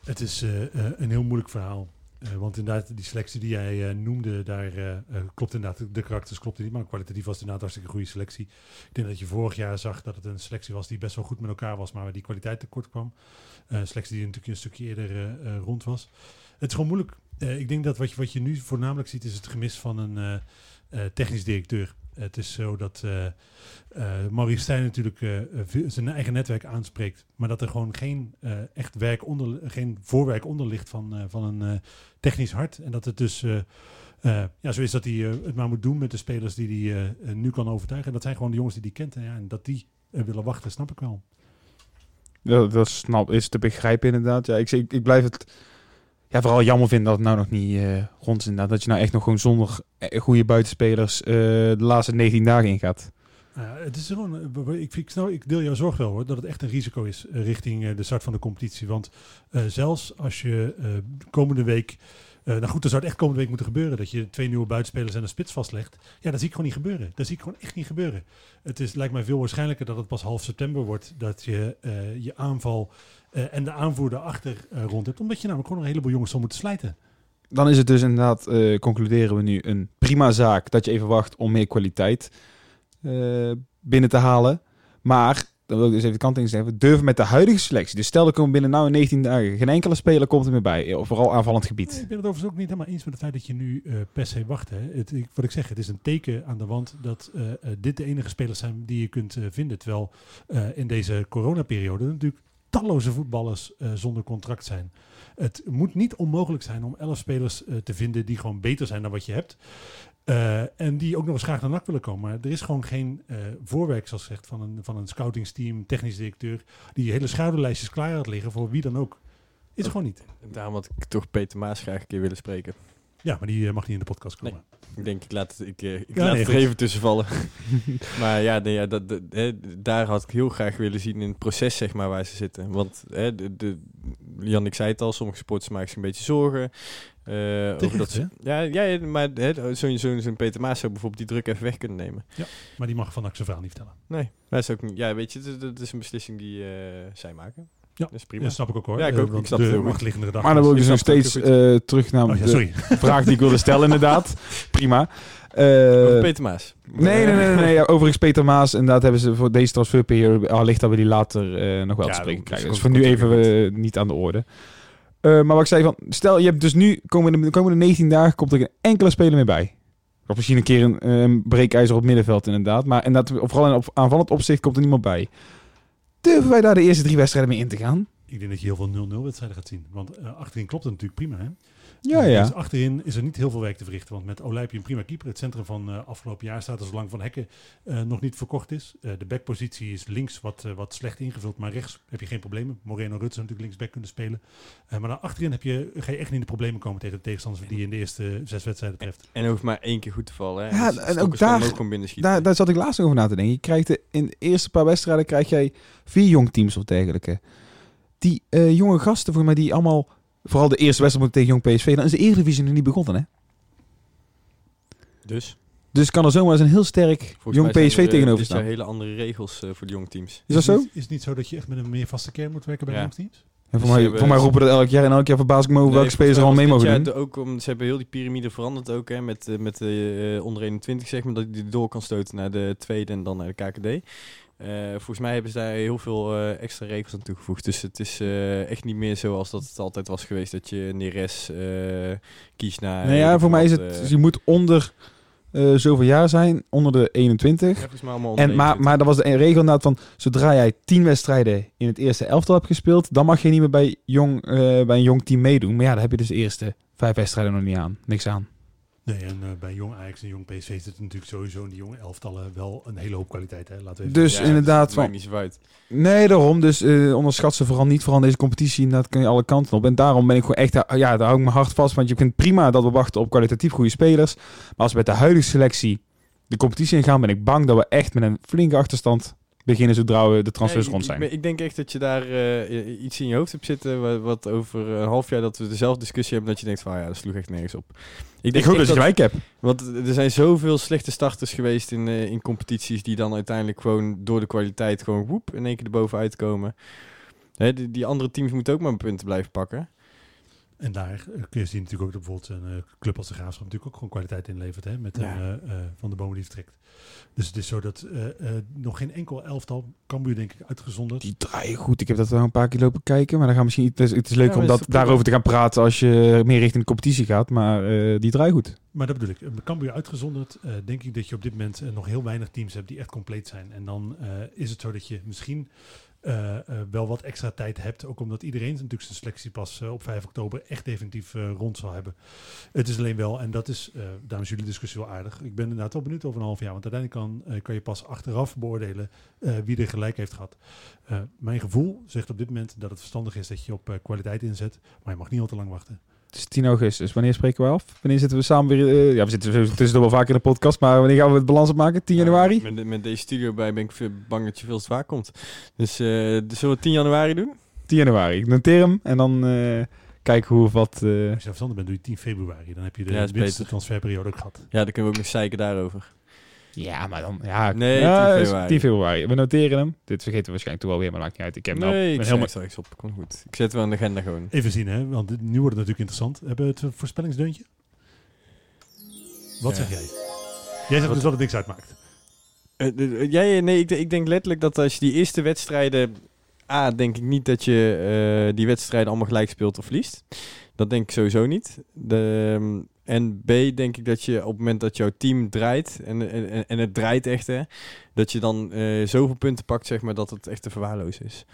Het is eh, een heel moeilijk verhaal. Eh, want inderdaad, die selectie die jij eh, noemde, daar eh, klopt inderdaad, de karakters klopten niet, maar kwalitatief was inderdaad hartstikke goede selectie. Ik denk dat je vorig jaar zag dat het een selectie was die best wel goed met elkaar was, maar waar die kwaliteit tekort kwam. Een selectie die natuurlijk een stukje eerder rond was. Het is gewoon moeilijk. Ik denk dat wat je, wat je nu voornamelijk ziet, is het gemis van een technisch directeur. Het is zo dat eh Maurice Stijn natuurlijk eh, zijn eigen netwerk aanspreekt, maar dat er gewoon geen echt werk onder, geen voorwerk onder ligt van, van een technisch hart. En dat het dus ja, zo is dat hij het maar moet doen met de spelers die hij nu kan overtuigen. En dat zijn gewoon de jongens die hij kent. En, ja, en dat die willen wachten, snap ik wel. Dat, dat snap, is te begrijpen inderdaad. Ja, ik, ik, ik blijf het... ja, vooral jammer vind dat het nou nog niet eh, rond is. Dat je nou echt nog gewoon zonder eh, goede buitenspelers eh, de laatste 19 dagen ingaat. Nou ja, het is gewoon, ik, ik, snap- ik deel jouw zorg wel hoor, dat het echt een risico is richting de start van de competitie. Want zelfs als je komende week, nou goed, dan zou het echt komende week moeten gebeuren, dat je twee nieuwe buitenspelers en een spits vastlegt. Ja, dat zie ik gewoon niet gebeuren. Dat zie ik gewoon echt niet gebeuren. Het is, lijkt mij veel waarschijnlijker dat het pas half september wordt, dat je je aanval eh, en de aanvoerder achter eh, rond hebt. Omdat je namelijk gewoon een heleboel jongens zal moeten slijten. Dan is het dus inderdaad, eh, concluderen we nu, een prima zaak dat je even wacht om meer kwaliteit binnen te halen. Maar, dan wil ik dus even de kant in zeggen, we durven met de huidige selectie. Dus stel er komen binnen nou in 19 dagen geen enkele speler komt er meer bij. Vooral aanvallend gebied. Nee, ik ben het overigens ook niet helemaal eens met het feit dat je nu per se wacht. Hè. Het, ik, wat ik zeg, het is een teken aan de wand dat dit de enige spelers zijn die je kunt vinden. Terwijl in deze coronaperiode natuurlijk talloze voetballers eh, zonder contract zijn. Het moet niet onmogelijk zijn om elf spelers eh, te vinden die gewoon beter zijn dan wat je hebt. Eh, en die ook nog eens graag naar NAC willen komen. Maar er is gewoon geen voorwerk, zoals gezegd, van een, van een scoutingsteam, technisch directeur, die hele schouderlijstjes klaar had liggen voor wie dan ook. Is gewoon niet. Daarom had ik toch Peter Maas graag een keer willen spreken. Ja, maar die mag niet in de podcast komen. Ik denk, ik laat ik, eh, ik Ja, laat nee, het er even tussen vallen. maar ja, nee, ja dat, dat, hè, daar had ik heel graag willen zien in het proces, zeg maar, waar ze zitten. Want hè, de, de, Jan, ik zei het al, sommige sporters maken zich een beetje zorgen. eh, over dat ze, ja, ja, ja, maar zo'n zo'n zo'n Peter Maas zou bijvoorbeeld die druk even weg kunnen nemen. Maar die mag van zijn verhaal niet vertellen. Nee, dat is ook niet. Ja, weet je, dat, dat is een beslissing die eh, zij maken. Ja. dat is prima. Ja, snap ik ook hoor. Ja, ik Eh, ook. Ik snap het de heel goed. achterliggende gedachte. Maar dan wil ik dus nog het steeds ook eh, terug naar Oh, ja, de vraag die ik wilde stellen inderdaad. Prima. Eh, Over Peter Maas. Nee, nee, nee, nee, nee. Ja, overigens Peter Maas, inderdaad hebben ze voor deze transferperiode, allicht dat we die later eh, nog wel Ja, te spreken dat krijgen. is Dus voor nu even niet aan de orde. Eh, maar wat ik zei van, stel je hebt dus nu, komende, de komende 19 dagen komt er geen enkele speler meer bij. Of misschien een keer een, eh, een breekijzer op het middenveld inderdaad. Maar inderdaad, vooral in op, aanvallend opzicht komt er niemand bij. Durven wij daar de eerste drie wedstrijden mee in te gaan? Ik denk dat je heel veel 0-0 wedstrijden gaat zien. Want eh, achterin klopt het natuurlijk prima. Hè? Ja, ja. Dus achterin is er niet heel veel werk te verrichten. Want met Olij heb je een prima keeper. Het centrum van eh, afgelopen jaar staat er zolang Van Hekken eh, nog niet verkocht is. Eh, de backpositie is links wat, wat slecht ingevuld. Maar rechts heb je geen problemen. Moreno Rutte zou natuurlijk linksback kunnen spelen. Eh, maar dan achterin heb je, ga je echt niet in de problemen komen tegen de tegenstanders die je in de eerste zes wedstrijden treft. En hoeft maar één keer goed te vallen. Hè. Ja, Dus en ook daar- ook. Daar, daar zat ik laatst nog over na te denken. Je krijgt de, in de eerste paar wedstrijden krijg jij vier jong teams of dergelijke. Die eh, jonge gasten voor mij die allemaal, vooral de eerste wedstrijd tegen jong PSV, dan is de Eredivisie nog niet begonnen. Hè? Dus? Dus kan er zomaar eens een heel sterk Volgens jong PSV zijn er, eh, tegenover dit zijn staan. hele andere regels eh, voor de jongteams. Is dat zo? Is het niet zo dat je echt met een meer vaste kern moet werken bij Ja. de jongsteams? En voor, mij, hebben- voor mij roepen dat elk jaar en elk jaar verbaas ik me over Nee, welke spelers er al mee mogen doen. ook, om, ze hebben heel die piramide veranderd ook, hè, met, eh, met de onder 21 zeg maar, dat je die door kan stoten naar de tweede en dan naar de KKD. Eh, volgens mij hebben ze daar heel veel eh, extra regels aan toegevoegd. Dus het is eh, echt niet meer zoals dat het altijd was geweest, dat je Neres kiest naar... Nee, ja, voor mij is het, dus je moet onder zoveel jaar zijn, onder de 21. ja, volgens mij allemaal onder En, maar, 21. maar dat was de regel inderdaad van, zodra jij tien wedstrijden in het eerste elftal hebt gespeeld, dan mag je niet meer bij, jong, bij een jong team meedoen. Maar ja, daar heb je dus de eerste vijf wedstrijden nog niet aan. Niks aan. Nee, en eh, bij jong Ajax en jong PSV zit natuurlijk sowieso in die jonge elftallen wel een hele hoop kwaliteit. Hè? Laten we even Dus Ja, inderdaad het maakt van, niet zo uit. nee daarom, dus eh, onderschat ze vooral niet, vooral in deze competitie, dat kun je alle kanten op. En daarom ben ik gewoon echt, ja, daar hou ik mijn hart vast, want je vindt prima dat we wachten op kwalitatief goede spelers. Maar als we met de huidige selectie de competitie ingaan, ben ik bang dat we echt met een flinke achterstand beginnen zodra we de transfers rond ik- zijn. Ik, ik denk echt dat je daar eh, iets in je hoofd hebt zitten, wat, wat over een half jaar dat we dezelfde discussie hebben, dat je denkt van, ah ja, dat sloeg echt nergens op. ik denk hoop echt dat je gelijk hebt. Want er zijn zoveel slechte starters geweest in, eh, in competities die dan uiteindelijk gewoon door de kwaliteit gewoon woep in één keer erbovenuit komen. Hè, die, die andere teams moeten ook maar punten blijven pakken. En daar eh, kun je zien natuurlijk ook dat bijvoorbeeld een eh, club als de Graafschap natuurlijk ook gewoon kwaliteit inlevert. Hè, met Ja. een, eh, Van de Bomen die vertrekt. Dus het is zo dat nog geen enkel elftal, Cambuur denk ik uitgezonderd. Die draaien goed. Ik heb dat wel een paar keer lopen kijken. Maar dan gaan misschien, het, is, het is leuk Ja, om dat, daarover te gaan praten als je meer richting de competitie gaat. Maar die draaien goed. Maar dat bedoel ik. Cambuur uitgezonderd, denk ik dat je op dit moment nog heel weinig teams hebt die echt compleet zijn. En dan is het zo dat je misschien eh, eh, wel wat extra tijd hebt. Ook omdat iedereen natuurlijk zijn selectie pas eh, op 5 oktober echt definitief rond zal hebben. Het is alleen wel, en dat is, dames jullie discussie wel aardig. Ik ben inderdaad wel benieuwd over een half jaar. Want uiteindelijk kan, kan je pas achteraf beoordelen wie er gelijk heeft gehad. Eh, mijn gevoel zegt op dit moment dat het verstandig is dat je op kwaliteit inzet. Maar je mag niet al te lang wachten. Het is 10 augustus. Wanneer spreken we af? Wanneer zitten we samen weer... eh, ja, we zitten tussendoor wel vaker in de podcast, maar wanneer gaan we het balans opmaken? 10 januari? Met, met deze studio bij ben ik veel bang dat je veel zwaar komt. Dus eh, zullen we het 10 januari doen? 10 januari. Ik noteer hem en dan eh, kijken hoe of wat... eh, Als je verstandig bent, doe je 10 februari. Dan heb je de Ja, minste transferperiode ook gehad. Ja, dan kunnen we ook nog zeiken daarover. Ja, maar dan... Ja, Nee, ja, 10 is februari. 10 februari. We noteren hem. Dit vergeten we waarschijnlijk toch wel weer, maar maakt niet uit. Ik heb nou, nee, ik helemaal... straks op. Kom goed. Ik zet wel aan de agenda gewoon. Even zien, hè? Want dit- nu wordt het natuurlijk interessant. Hebben we het voorspellingsdeuntje? Wat Ja. zeg jij? Jij zegt Wat- dus dat het niks uitmaakt. Jij, nee, ik, ik denk letterlijk dat als je die eerste wedstrijden... A, denk ik niet dat je eh, die wedstrijden allemaal gelijk speelt of verliest. Dat denk ik sowieso niet. De, ehm, en B, denk ik dat je op het moment dat jouw team draait... en, en, en het draait echt, hè... dat je dan eh, zoveel punten pakt, zeg maar, dat het echt te verwaarlozen is.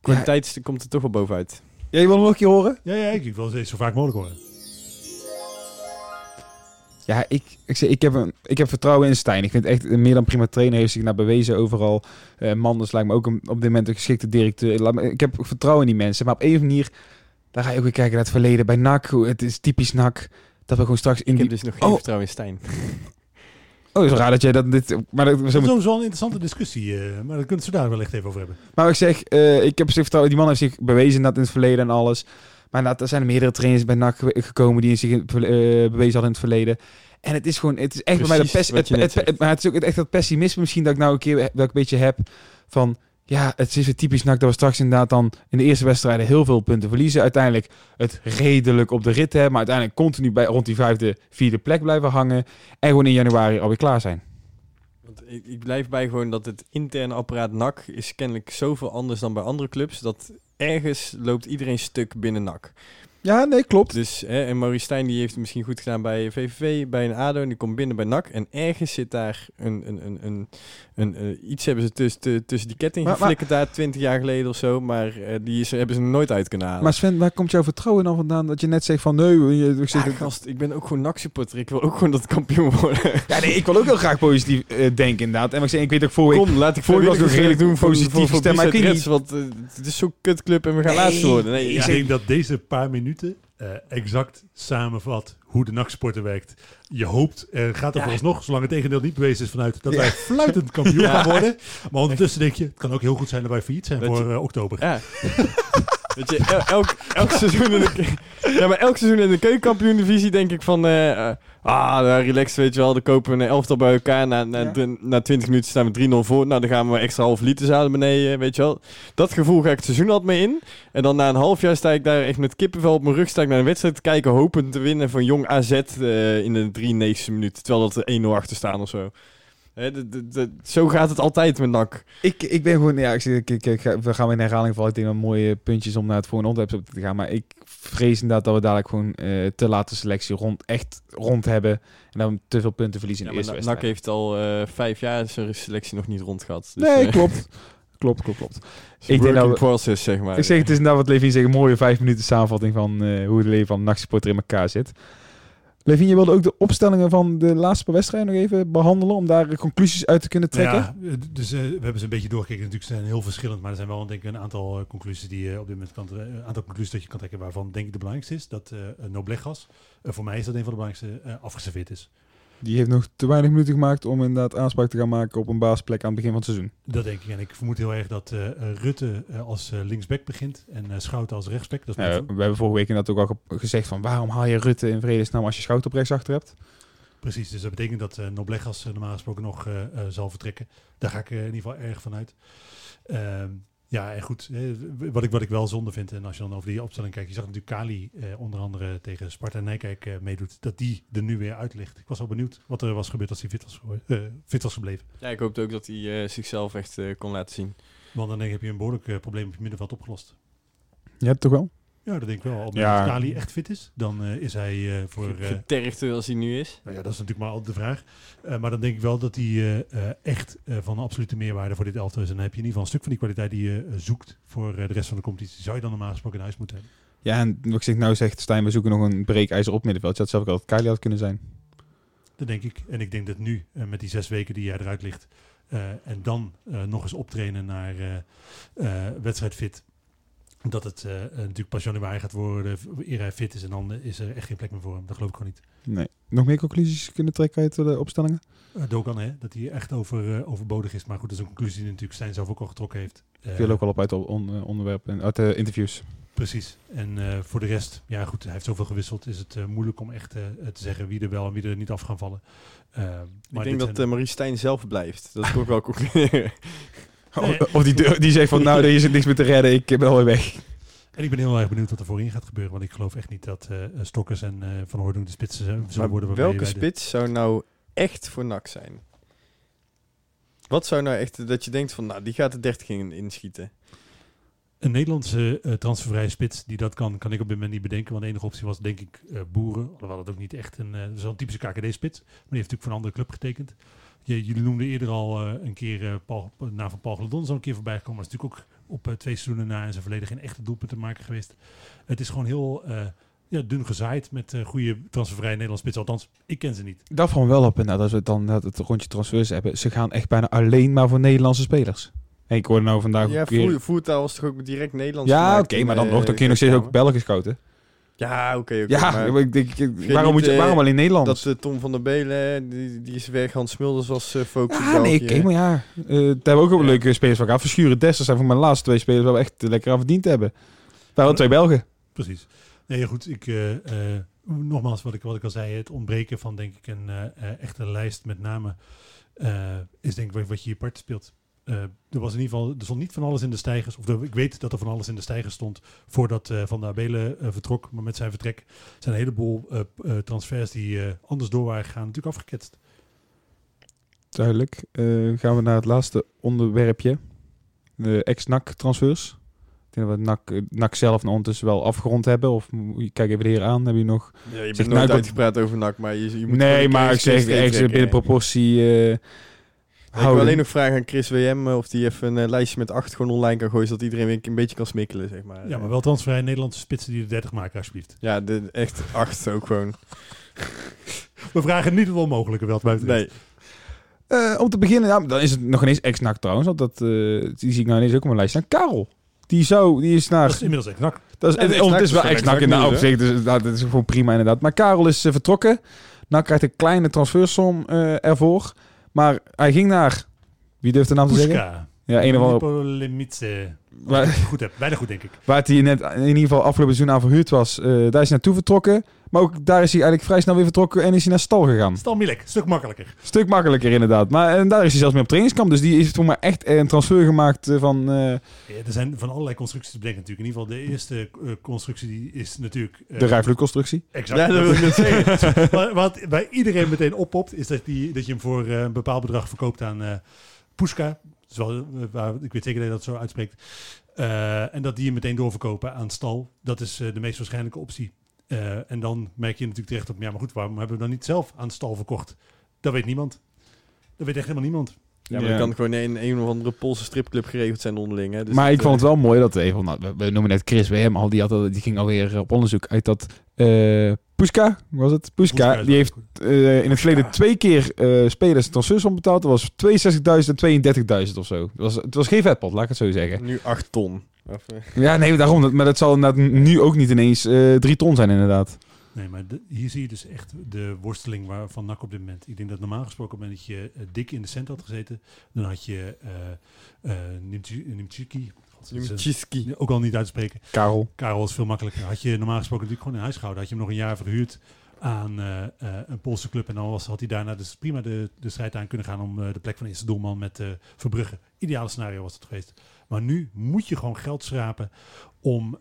Kwaliteit komt er toch wel bovenuit. Ja, je wil hem nog een keer horen? Ja, ja, ik wil het zo vaak mogelijk horen. Ja, ik, ik, zeg, ik, heb een, ik heb vertrouwen in Stijn. Ik vind het echt een meer dan prima trainer. Heeft zich naar bewezen overal. Eh Manders lijkt me ook een, op dit moment een geschikte directeur. Ik heb vertrouwen in die mensen. Maar op een of andere manier, daar ga je ook weer kijken naar het verleden. Bij NAC, hoe- het is typisch NAC. Dat we gewoon straks in Ik heb die... dus nog geen Oh. vertrouwen in Stijn. Oh, het is raar dat jij dat... Dit, maar, dat, zo Dat moet- een interessante discussie, eh, maar daar kunnen we zo daar wel echt even over hebben. maar ik zeg, eh, ik heb zich vertrouwen... Die man heeft zich bewezen dat in het verleden en alles. Maar inderdaad, er zijn er meerdere trainers bij NAC ge- gekomen... die zich eh, bewezen hadden in het verleden. En het is gewoon... Het is echt bij mij de Precies pes, wat het, het- het- Maar het is ook echt dat pessimisme misschien... dat ik nou een keer dat ik een beetje heb van... Ja, het is weer typisch NAC dat we straks inderdaad dan in de eerste wedstrijden heel veel punten verliezen. Uiteindelijk het redelijk op de rit hebben, maar uiteindelijk continu bij rond die vijfde, vierde plek blijven hangen. En gewoon in januari alweer klaar zijn. Want ik, ik blijf bij gewoon dat het interne apparaat NAC is kennelijk zoveel anders dan bij andere clubs. Dat ergens loopt iedereen stuk binnen NAC. Ja, nee, klopt. Dus, hè, en Maurice Stijn die heeft het misschien goed gedaan bij VVV, bij een ADO. En die komt binnen bij NAC. En ergens zit daar een, een, een, een, eh, iets hebben ze tussen, tussen die ketting Maar- daar 20 jaar geleden of zo. Maar eh, die is, hebben ze nooit uit kunnen halen. Maar Sven, waar komt jouw vertrouwen dan vandaan dat je net zegt van nee, je, ik Ja, zeg, gast, ik ben ook gewoon NAC-supporter. Ik wil ook gewoon dat kampioen worden. ja, nee, ik wil ook heel graag positief eh, denken inderdaad. En ik, zeg, ik weet ook voor Kom, laat ik voor was ik redelijk doen positief voor, voor stem, maar ik weet Reds, Want het is zo'n kutclub en we gaan Nee. laatste worden. Nee, Ik ja. denk dat deze paar minuten eh, exact samenvat hoe de NAC-sporter werkt. Je hoopt, er gaat er Ja. vooralsnog, zolang het tegendeel niet bewezen is vanuit, dat Ja. wij fluitend kampioen Ja. gaan worden. Maar ondertussen denk je, het kan ook heel goed zijn dat wij failliet zijn Dat voor eh, oktober. Weet je, el- elk, elk, seizoen in de, ja, maar elk seizoen in de keukenkampioen-divisie denk ik van... eh, ah, nou, relaxed, weet je wel. Dan kopen we een elftal bij elkaar. Na, na, Ja. na 20 minuten staan we 3-0 voor. Nou, dan gaan we extra half liter zout beneden, weet je wel. Dat gevoel ga ik het seizoen altijd mee in. En dan na een half jaar sta ik daar echt met kippenvel op mijn rug... sta ik naar een wedstrijd te kijken, hopend te winnen van Jong AZ eh, in de 93e minuut. Terwijl dat er 1-0 achter staan of zo. Hè, de- de- de- zo gaat het altijd met NAC. ik, ik ben gewoon, ja, ik, ik, ik, ik ga- we gaan weer in herhaling vallen. Ik denk dat mooie puntjes om naar het volgende onderwerp te gaan. Maar ik vrees inderdaad dat we dadelijk gewoon eh, te late selectie rond, echt rond hebben. En dan te veel punten verliezen in de eerste NAC wedstrijd. heeft al eh, vijf jaar zijn selectie nog niet rond gehad. Dus, Nee, eh, klopt. Klopt, klopt, klopt. het is Ik denk dat we- process, zeg maar. Ik zeg, het is inderdaad wat Levin zegt, een mooie vijf minuten samenvatting van hoe het leven van een nachtsporter in elkaar zit. Levin, je wilde ook de opstellingen van de laatste wedstrijden nog even behandelen, om daar conclusies uit te kunnen trekken. Ja, eh, dus eh, we hebben ze een beetje doorgekeken. Natuurlijk zijn heel verschillend, maar er zijn wel denk ik een aantal eh, conclusies die je op dit moment kan, een aantal conclusies dat je kan trekken waarvan denk ik de belangrijkste is dat eh Noblegas, voor mij is dat een van de belangrijkste, afgeserveerd is. Die heeft nog te weinig minuten gemaakt om inderdaad aanspraak te gaan maken op een baasplek aan het begin van het seizoen. Dat denk ik. En ik vermoed heel erg dat eh, eh, Rutte eh, als linksback begint en eh, Schouten als rechtsback. Dat is Ja, mijn we hebben vorige week inderdaad ook al ge- gezegd van waarom haal je Rutte in vredesnaam als je Schout op rechtsachter hebt? Precies, dus dat betekent dat eh Noblegas normaal gesproken nog zal vertrekken. Daar ga ik in ieder geval erg van uit. Ja, en goed, wat, ik, wat ik wel zonde vind, en als je dan over die opstelling kijkt, je zag natuurlijk Kali eh, onder andere tegen Sparta en Nijkerk eh, meedoet, dat die er nu weer uit ligt. Ik was wel benieuwd wat er was gebeurd als hij fit was, eh, fit was gebleven. Ja, ik hoopte ook dat hij eh, zichzelf echt eh, kon laten zien. Want dan denk ik, heb je een behoorlijk eh, probleem op je middenveld opgelost. Ja, toch wel? Ja, dat denk ik wel. Het Ja. dat Kali echt fit is, dan eh, is hij eh, voor... eh, Getergd als hij nu is. Nou ja, dat is natuurlijk maar altijd de vraag. Eh, maar dan denk ik wel dat hij eh, eh, echt eh, van absolute meerwaarde voor dit elftal is. En dan heb je in ieder geval een stuk van die kwaliteit die je zoekt voor eh, de rest van de competitie. Zou je dan normaal gesproken in huis moeten hebben? Ja, en wat ik zeg, nou zegt Stijn, we zoeken nog een breekijzer op middenveld. Je had zelf ook al dat Kylie had kunnen zijn. Dat denk ik. En ik denk dat nu, met die zes weken die jij eruit ligt, eh, en dan eh, nog eens optrainen naar eh, eh, wedstrijdfit, dat het eh, eh, natuurlijk pas januari gaat worden, eer hij fit is. En dan eh, is er echt geen plek meer voor hem. Dat geloof ik gewoon niet. Nee. Nog meer conclusies kunnen trekken uit de opstellingen? Uh, Dogan, hè, dat hij echt over, uh, overbodig is. Maar goed, dat is een conclusie die natuurlijk Stijn zelf ook al getrokken heeft. Uh, Viel ook al op uit on, onderwerp en uit de interviews. Precies. En voor de rest, ja goed, hij heeft zoveel gewisseld. Is het moeilijk om echt te zeggen wie er wel en wie er niet af gaan vallen. ik denk dat zijn... Marie Stijn zelf blijft. Dat is ook wel concluderen. Nee. Of die, die zegt van, nou, er is niks meer te redden, ik ben alweer weg. En ik ben heel erg benieuwd wat er voorin gaat gebeuren. Want ik geloof echt niet dat uh, Stokkers en uh, Van Hoordoen de spitsen zullen maar worden. Welke spits zou nou echt voor NAC zijn? Wat zou nou echt dat je denkt van, nou, die gaat de 30 in, inschieten? Een Nederlandse uh, transfervrije spits die dat kan, kan ik op dit moment niet bedenken. Want de enige optie was denk ik Boeren. Alhoewel het ook niet echt een, zo'n typische KKD-spits. Maar die heeft natuurlijk voor een andere club getekend. Je, jullie noemden eerder al een keer Paul, naam van Paul Gladon zo een keer voorbij gekomen. Dat is natuurlijk ook op uh, twee seizoenen na en zijn verleden geen echte doelpunten maken geweest. Het is gewoon heel uh, ja, dun gezaaid met uh, goede transfervrije Nederlandse spits. Althans, ik ken ze niet. Dat van wel op. En nou, als we dan het rondje transfers hebben, ze gaan echt bijna alleen maar voor Nederlandse spelers. En ik hoorde nou vandaag ja, keer... voertaal was toch ook direct Nederlands Ja, oké, okay, maar dan nog, dan kun je nog steeds ook Belgisch scouten. Ja, oké. Okay, ja, maar ik, ik, ik, waarom, moet je, waarom alleen Nederland? Dat uh, Tom van der Belen, die, die is weg. Hans Smulders was uh, focus Ja, nee, oké, maar ja. Uh, daar hebben we ook wel ja. leuke spelers van gehad. Verschuren Dessers zijn voor mijn laatste twee spelers wel echt lekker aan verdiend hebben. Waren twee Belgen. Precies. Nee, goed. Ik, nogmaals, wat ik, wat ik al zei, het ontbreken van denk ik een echte lijst met name is denk ik wat je hier part speelt. Uh, er was in ieder geval, er stond niet van alles in de stijgers. Of ik weet dat er van alles in de stijgers stond voordat uh, Van der Abelen uh, vertrok. Maar met zijn vertrek zijn een heleboel transfers die anders door waren gegaan natuurlijk afgeketst. Duidelijk. gaan we naar het laatste onderwerpje. De ex-NAC transfers. Ik denk dat we NAC, NAC zelf nou ondertussen wel afgerond hebben. Of kijk even de heer aan. Heb je nog... Ja, je bent nooit uitgepraat over NAC, maar je, je moet Nee, maar ik zeg binnen proportie... Ik wil alleen nog vragen aan Chris WM of die even een uh, lijstje met acht gewoon online kan gooien, zodat iedereen een beetje kan smikkelen, zeg maar. Ja, maar wel transfervrij Nederlandse spitsen die de 30 maken, alsjeblieft. Ja, de, echt acht ook gewoon. We vragen niet het onmogelijke wel buiten. Nee. Uh, om te beginnen, ja, dan is het nog ineens ex-nak trouwens, want dat, uh, die zie ik nou ineens ook op mijn lijst staan. Karel. Die, zou, die is naar... Dat is inmiddels ex-nak. Dat is, ja, het is wel ex-nak in de opzicht, dus nou, dat is gewoon prima inderdaad. Maar Karel is vertrokken. Nou krijgt een kleine transfersom ervoor. Maar hij ging naar wie durft de naam te zeggen? Ja, een of andere... Waar, goed heb, bijna goed denk ik. Waar hij net in ieder geval afgelopen seizoen aan verhuurd was, uh, daar is hij naartoe vertrokken. Maar ook daar is hij eigenlijk vrij snel weer vertrokken en is hij naar Stal gegaan. Stal Milek, stuk makkelijker. Stuk makkelijker inderdaad. Maar en daar is hij zelfs mee op trainingskamp. Dus die is voor mij echt een transfer gemaakt van... Uh... Ja, er zijn van allerlei constructies te bedenken natuurlijk. In ieder geval de eerste uh, constructie die is natuurlijk... Uh, de rijvloedconstructie. Exact. Ja, dat wil ik net zeggen. wat bij iedereen meteen oppopt, is dat, die, dat je hem voor een bepaald bedrag verkoopt aan... Pushka, wel, waar, ik weet zeker dat je dat zo uitspreekt. Uh, en dat die je meteen doorverkopen aan stal. Dat is uh, de meest waarschijnlijke optie. Uh, en dan merk je natuurlijk terecht op, ja maar goed, waarom hebben we dan niet zelf aan stal verkocht? Dat weet niemand. Dat weet echt helemaal niemand. Ja, maar ja. kan gewoon in een, een of andere Poolse stripclub geregeld zijn onderling. Hè? Dus maar ik vond het wel mooi dat even, nou, we noemen net Chris WM al, die, had, die ging alweer op onderzoek uit dat uh, Puska, was het? Puska, die heeft uh, in het verleden twee keer uh, spelers transfersom betaald. Dat was 62.000 en 32.000 of zo. Het was, het was geen vetpot, laat ik het zo zeggen. Nu 8 ton. Of, ja, nee, daarom. Maar dat zal nu ook niet ineens 3 ton zijn inderdaad. Nee, maar de, hier zie je dus echt de worsteling waar, van NAC op dit moment. Ik denk dat normaal gesproken op het moment dat je uh, dik in de cent had gezeten, dan had je uh, uh, Nimchiki, Nimchiski. ook al niet uitspreken. Karel. Karel is veel makkelijker. Had je normaal gesproken natuurlijk gewoon in huis gehouden. Had je hem nog een jaar verhuurd aan uh, uh, een Poolse club. En dan was, had hij daarna dus prima de, de strijd aan kunnen gaan om uh, de plek van eerste doelman met Verbrugge. Ideale scenario was het geweest. Maar nu moet je gewoon geld schrapen om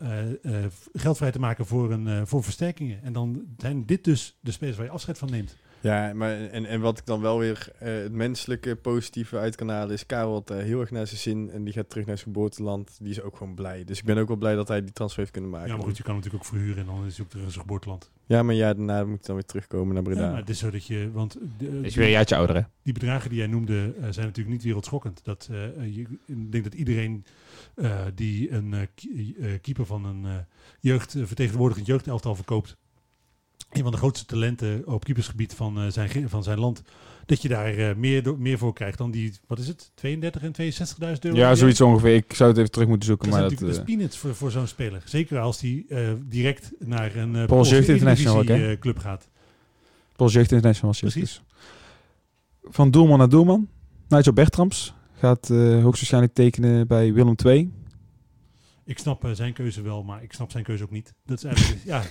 geld vrij te maken voor, een, voor versterkingen. En dan zijn dit dus de spelers waar je afscheid van neemt. Ja, maar en, en wat ik dan wel weer uh, het menselijke positieve uit kan halen is Karel had uh, heel erg naar zijn zin en die gaat terug naar zijn geboorteland. Die is ook gewoon blij. Dus ik ben ook wel blij dat hij die transfer heeft kunnen maken. Ja, maar goed, je kan natuurlijk ook verhuren en dan is hij ook terug in zijn geboorteland. Ja, maar ja, daarna moet hij dan weer terugkomen naar Breda. Ja, maar het is zo dat je, want... De, is weer een jaartje ouder, hè? Die bedragen die jij noemde uh, zijn natuurlijk niet wereldschokkend. Dat, je, ik denk dat iedereen die een keeper van een jeugd, vertegenwoordigend jeugdelftal verkoopt een van de grootste talenten op keepersgebied van, eh, zijn, van zijn land, dat je daar eh, meer, meer voor krijgt dan die, wat is het, 32 en 62.000 euro? Ja, zoiets ongeveer. Ik zou het even terug moeten zoeken. Dat is Maar dat, natuurlijk dat is eh, peanuts voor, voor zo'n speler. Zeker als hij eh, direct naar een uh, Jeugd International ook, hè? club gaat. Pols Jeugd International was Precies. dus. Van doelman naar doelman. Nigel Bertrams gaat eh, hoogstwaarschijnlijk tekenen bij Willem II. Ik snap eh, zijn keuze wel, maar ik snap zijn keuze ook niet. Dat is eigenlijk, ja,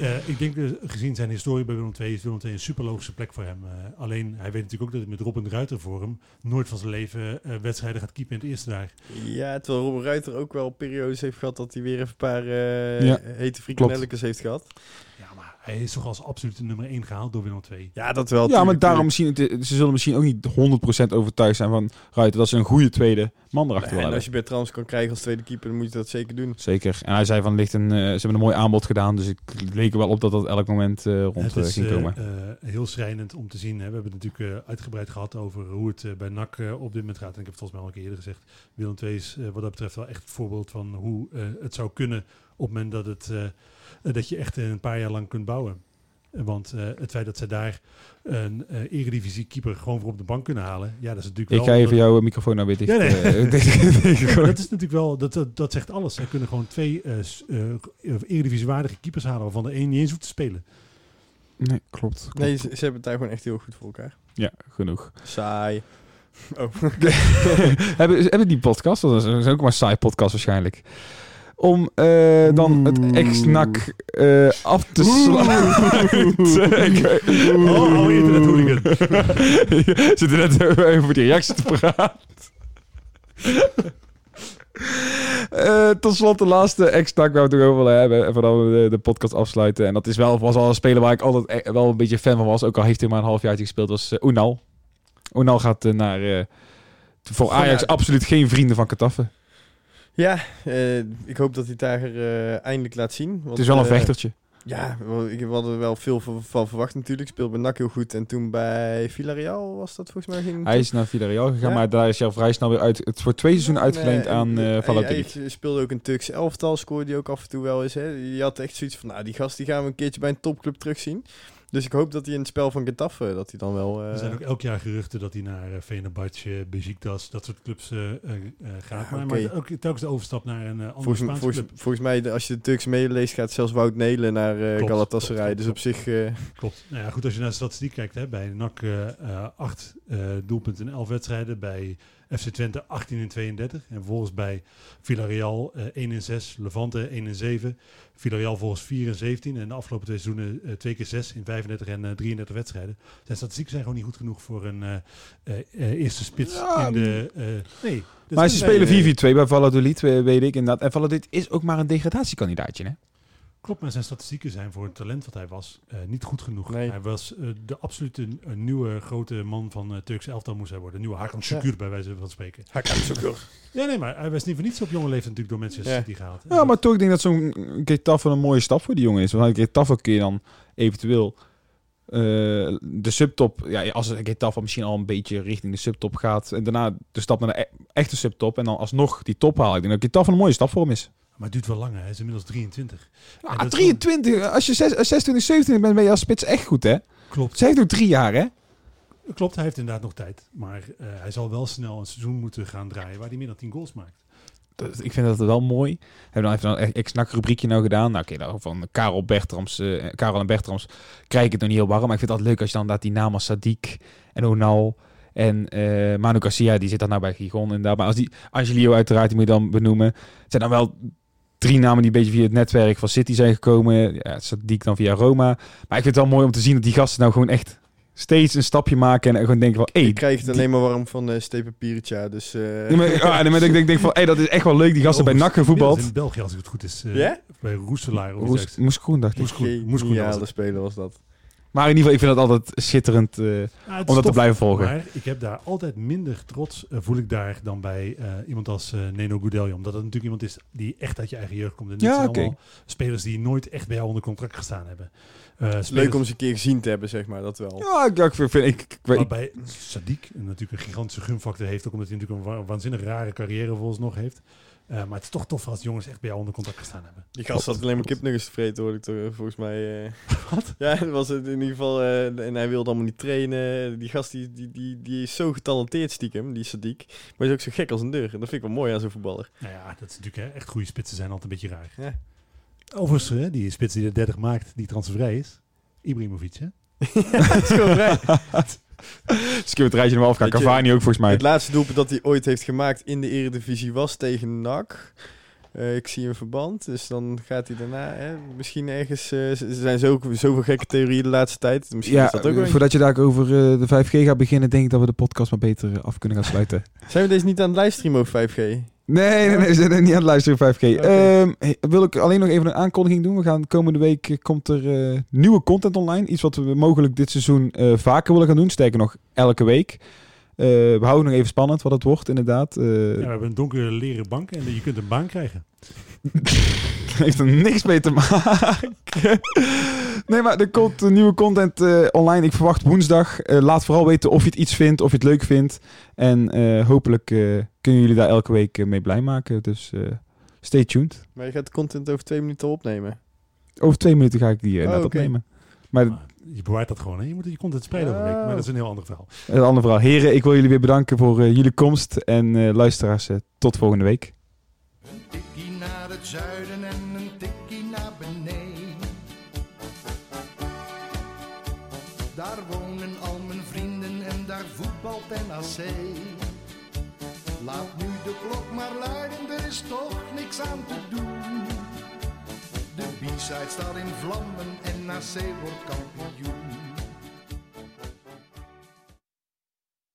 eh, ik denk eh, gezien zijn historie bij Willem II is Willem II een super logische plek voor hem. Eh, alleen hij weet natuurlijk ook dat hij met Robin Ruiter voor hem nooit van zijn leven eh, wedstrijden gaat keepen in het eerste daar. Ja, terwijl Robin Ruiter ook wel periodes heeft gehad dat hij weer even een paar eh Ja, hete frikandellekes heeft gehad. Ja, maar hij is toch als absolute nummer 1 gehaald door Willem II. Ja, dat wel. Ja, maar daarom misschien, het- ze zullen misschien ook niet 100% overtuigd zijn van Ruiter dat ze een goede tweede man erachter Nee, en als je Bertrams kan krijgen als tweede keeper, dan moet je dat zeker doen. Zeker. En hij zei van, ligt een, eh, ze hebben een mooi aanbod gedaan, dus ik leek er wel op dat dat elk moment eh, rond Het eh, is ging komen. eh, heel schrijnend om te zien. Hè. We hebben het natuurlijk eh, uitgebreid gehad over hoe het bij NAC op dit moment gaat. En ik heb het volgens mij al een keer eerder gezegd. Willem II is wat dat betreft wel echt het voorbeeld van hoe eh, het zou kunnen op het moment dat, het, eh, dat je echt een paar jaar lang kunt bouwen. Want eh, het feit dat zij daar een eh eredivisie keeper gewoon voor op de bank kunnen halen. Ja, dat is natuurlijk ik wel... ga even jouw microfoon nou weer dicht. Ja, nee. dat is natuurlijk wel, dat, dat, dat zegt alles. Zij kunnen gewoon twee eredivisiewaardige keepers halen waarvan de één niet eens hoeft te spelen. nee, klopt. klopt. Nee, ze, ze hebben het daar gewoon echt heel goed voor elkaar. Ja, genoeg. Saai. Oh. hebben, hebben die podcast, dat is, dat is ook maar een saai podcast waarschijnlijk, om eh, dan het ex-nak eh, af te sluiten. Oh, oude internethooligan. Je zit er net even voor die reactie te praten. Eh, tot slot de laatste ex-nak waar we het ook over willen hebben. En voordat we de, de podcast afsluiten. En dat is wel, was al een speler waar ik altijd e- wel een beetje fan van was. Ook al heeft hij maar een halfjaartje gespeeld. was uh, Unal. Unal gaat naar... eh, voor Ajax ja, absoluut geen vrienden van Kataffen. Ja, eh, ik hoop dat hij het daar eh, eindelijk laat zien. Want, Het is wel een eh, vechtertje. Ja, ik we hadden er wel veel van, verwacht natuurlijk. Speelde bij NAC heel goed. En toen bij Villarreal was dat volgens mij... Ging Hij is naar Villarreal gegaan, Ja. maar daar is hij al vrij snel weer uit. Het wordt twee seizoenen uitgeleend Nee, aan en, eh hij- Valladolid. Hij speelde ook een Turks elftal, scoorde hij ook af en toe wel eens. Hè. Je had echt zoiets van, nou, die gast die gaan we een keertje bij een topclub terugzien. Dus ik hoop dat hij in het spel van Getafe, dat hij dan wel... eh, Er zijn ook elk jaar geruchten dat hij naar uh, Fenerbahce, Besiktas, dat soort clubs uh, gaat. Ja, maar, ook telkens de overstap naar een andere volgens, Spaanse volgens, club. volgens mij, als je de Turks meeleest, gaat zelfs Wout Nelen naar eh Klopt, Galatasaray. klopt, dus klopt, op zich... eh, Klopt. Nou ja, goed, als je naar de statistiek kijkt, hè, bij NAC uh, 8 uh, doelpunten in 11 wedstrijden, bij FC Twente 18 in 32 en volgens bij Villarreal uh, 1 in 6, Levante 1 in 7, Villarreal volgens 4 in 17 en de afgelopen twee seizoenen uh, twee keer 6 in 35 en uh, 33 wedstrijden. Zijn statistieken zijn gewoon niet goed genoeg voor een uh, eerste spits Ja, in de... nee. Maar ze spelen nee. 4-4-2 bij Valladolid, we- weet ik inderdaad. En Valladolid is ook maar een degradatiekandidaatje, hè? Klopt, maar zijn statistieken zijn voor het talent wat hij was uh, niet goed genoeg. Nee. Hij was uh, de absolute uh, nieuwe grote man van uh, Turks elftal moest hij worden. Nieuwe Hakan Şükür ja. bij wijze van spreken. Hakan Şükür. Ja, nee, maar hij was niet voor niets op jonge leeftijd natuurlijk door Manchester Ja. City gehaald. Ja, maar toch ik denk dat zo'n Getafe een mooie stap voor die jongen is. Want Getafe kun je dan eventueel eh, de subtop... Ja, als Getafe misschien al een beetje richting de subtop gaat... en daarna de stap naar de e- echte subtop... en dan alsnog die top halen. Ik denk dat Getafe een mooie stap voor hem is. Maar het duurt wel langer. Hij is inmiddels 23. Ja, En dat is 23. Als je 6, 26, 27 bent, ben je als spits echt goed, hè? Klopt. Ze heeft ook drie jaar, hè? Klopt, hij heeft inderdaad nog tijd. Maar uh, hij zal wel snel een seizoen moeten gaan draaien waar hij meer dan 10 goals maakt. Dat, ik vind dat wel mooi. We hebben dan even een ex-nak rubriekje nou gedaan. Nou, oké, okay, nou, van Karel Bertrams, uh, Karel en Bertrams krijg ik het nog niet heel warm. Maar ik vind het altijd leuk als je dan dat die namen Sadiq en Onal en uh, Manu Garcia, die zit dan nou bij Gigon inderdaad. Maar als die Angelio uiteraard, die moet je dan benoemen. Het zijn dan wel drie namen die een beetje via het netwerk van City zijn gekomen. Ja, Sadiq dan via Roma. Maar ik vind het wel mooi om te zien dat die gasten nou gewoon echt steeds een stapje maken en gewoon denken van... Hey, ik krijg het alleen maar warm van uh, Stepen Piritja, dus... Uh... Nee, maar, ah, nee, maar ik denk, denk van, hey, dat is echt wel leuk, die gasten bij NAC gevoetbald. in België, als ik het goed is. Uh, yeah? Bij Roeselaar. Roes, Moeskoen, dacht ik. Moeskoen, Moeskoen ja, de speler was dat. Maar in ieder geval, ik vind het altijd schitterend uh, ja, om dat te blijven volgen. Maar ik heb daar altijd minder trots, uh, voel ik daar, dan bij uh, iemand als Neno Goudelje. Omdat het natuurlijk iemand is die echt uit je eigen jeugd komt. En dit ja, zijn okay. allemaal spelers die nooit echt bij jou onder contract gestaan hebben. Uh, spelers... Leuk om ze een keer gezien te hebben, zeg maar, dat wel. Ja, ik, ik vind... Ik, ik, ik, maar bij Sadiq natuurlijk een gigantische gunfactor heeft, ook omdat hij natuurlijk een wa waanzinnig rare carrière volgens nog heeft. Eh, maar het is toch tof als jongens echt bij jou onder contact gestaan hebben. Die gast had alleen maar kipnuggets te vreten, hoorde ik toch, eh, volgens mij. eh. Ja, dat was het in ieder geval. eh, en hij wilde allemaal niet trainen. Die gast die, die, die, die is zo getalenteerd stiekem, die Sadiq. Maar is ook zo gek als een deur. En dat vind ik wel mooi aan zo'n voetballer. Nou ja, dat is natuurlijk hè, echt goede spitsen zijn altijd een beetje raar. Ja. Overigens, hè, die spits die de 30 maakt, die transfervrij is. Ibrahimovic, hè? Dus heb het rijtje nog wel je, Cavani ook volgens mij. Het laatste doelpunt dat hij ooit heeft gemaakt in de Eredivisie was tegen NAC. Eh, ik zie een verband, dus dan gaat hij daarna hè, misschien ergens... eh, er zijn zo, zoveel gekke theorieën de laatste tijd. Misschien Ja, is dat ook voordat je daar over eh, de 5G gaat beginnen, denk ik dat we de podcast maar beter af kunnen gaan sluiten. Zijn we deze niet aan het livestreamen over 5G? Nee, nee, nee, we zijn niet aan het luisteren 5G. Oké. Ehm, wil ik alleen nog even een aankondiging doen. We gaan komende week eh, komt er eh, nieuwe content online. Iets wat we mogelijk dit seizoen eh, vaker willen gaan doen. Sterker nog, elke week. We houden nog even spannend wat het wordt, inderdaad. Ja, we hebben een donkere leren bank en je kunt een baan krijgen. heeft er niks mee te maken. Nee, maar er komt een nieuwe content eh, online. Ik verwacht woensdag. Eh, laat vooral weten of je het iets vindt, of je het leuk vindt. En eh, hopelijk eh, kunnen jullie daar elke week mee blij maken. Dus eh, stay tuned. Maar je gaat de content over twee minuten opnemen. Over twee minuten ga ik die uh, Oh, opnemen. Maar Maar je bewaart dat gewoon. Hè? Je moet je content spreiden over week. Maar dat is een heel ander verhaal. een ander verhaal. Heren, ik wil jullie weer bedanken voor eh, jullie komst. En eh, luisteraars, eh, tot volgende week. Een tikkie naar het zuiden te doen. De B-side staat in vlammen en NAC wordt kampioen.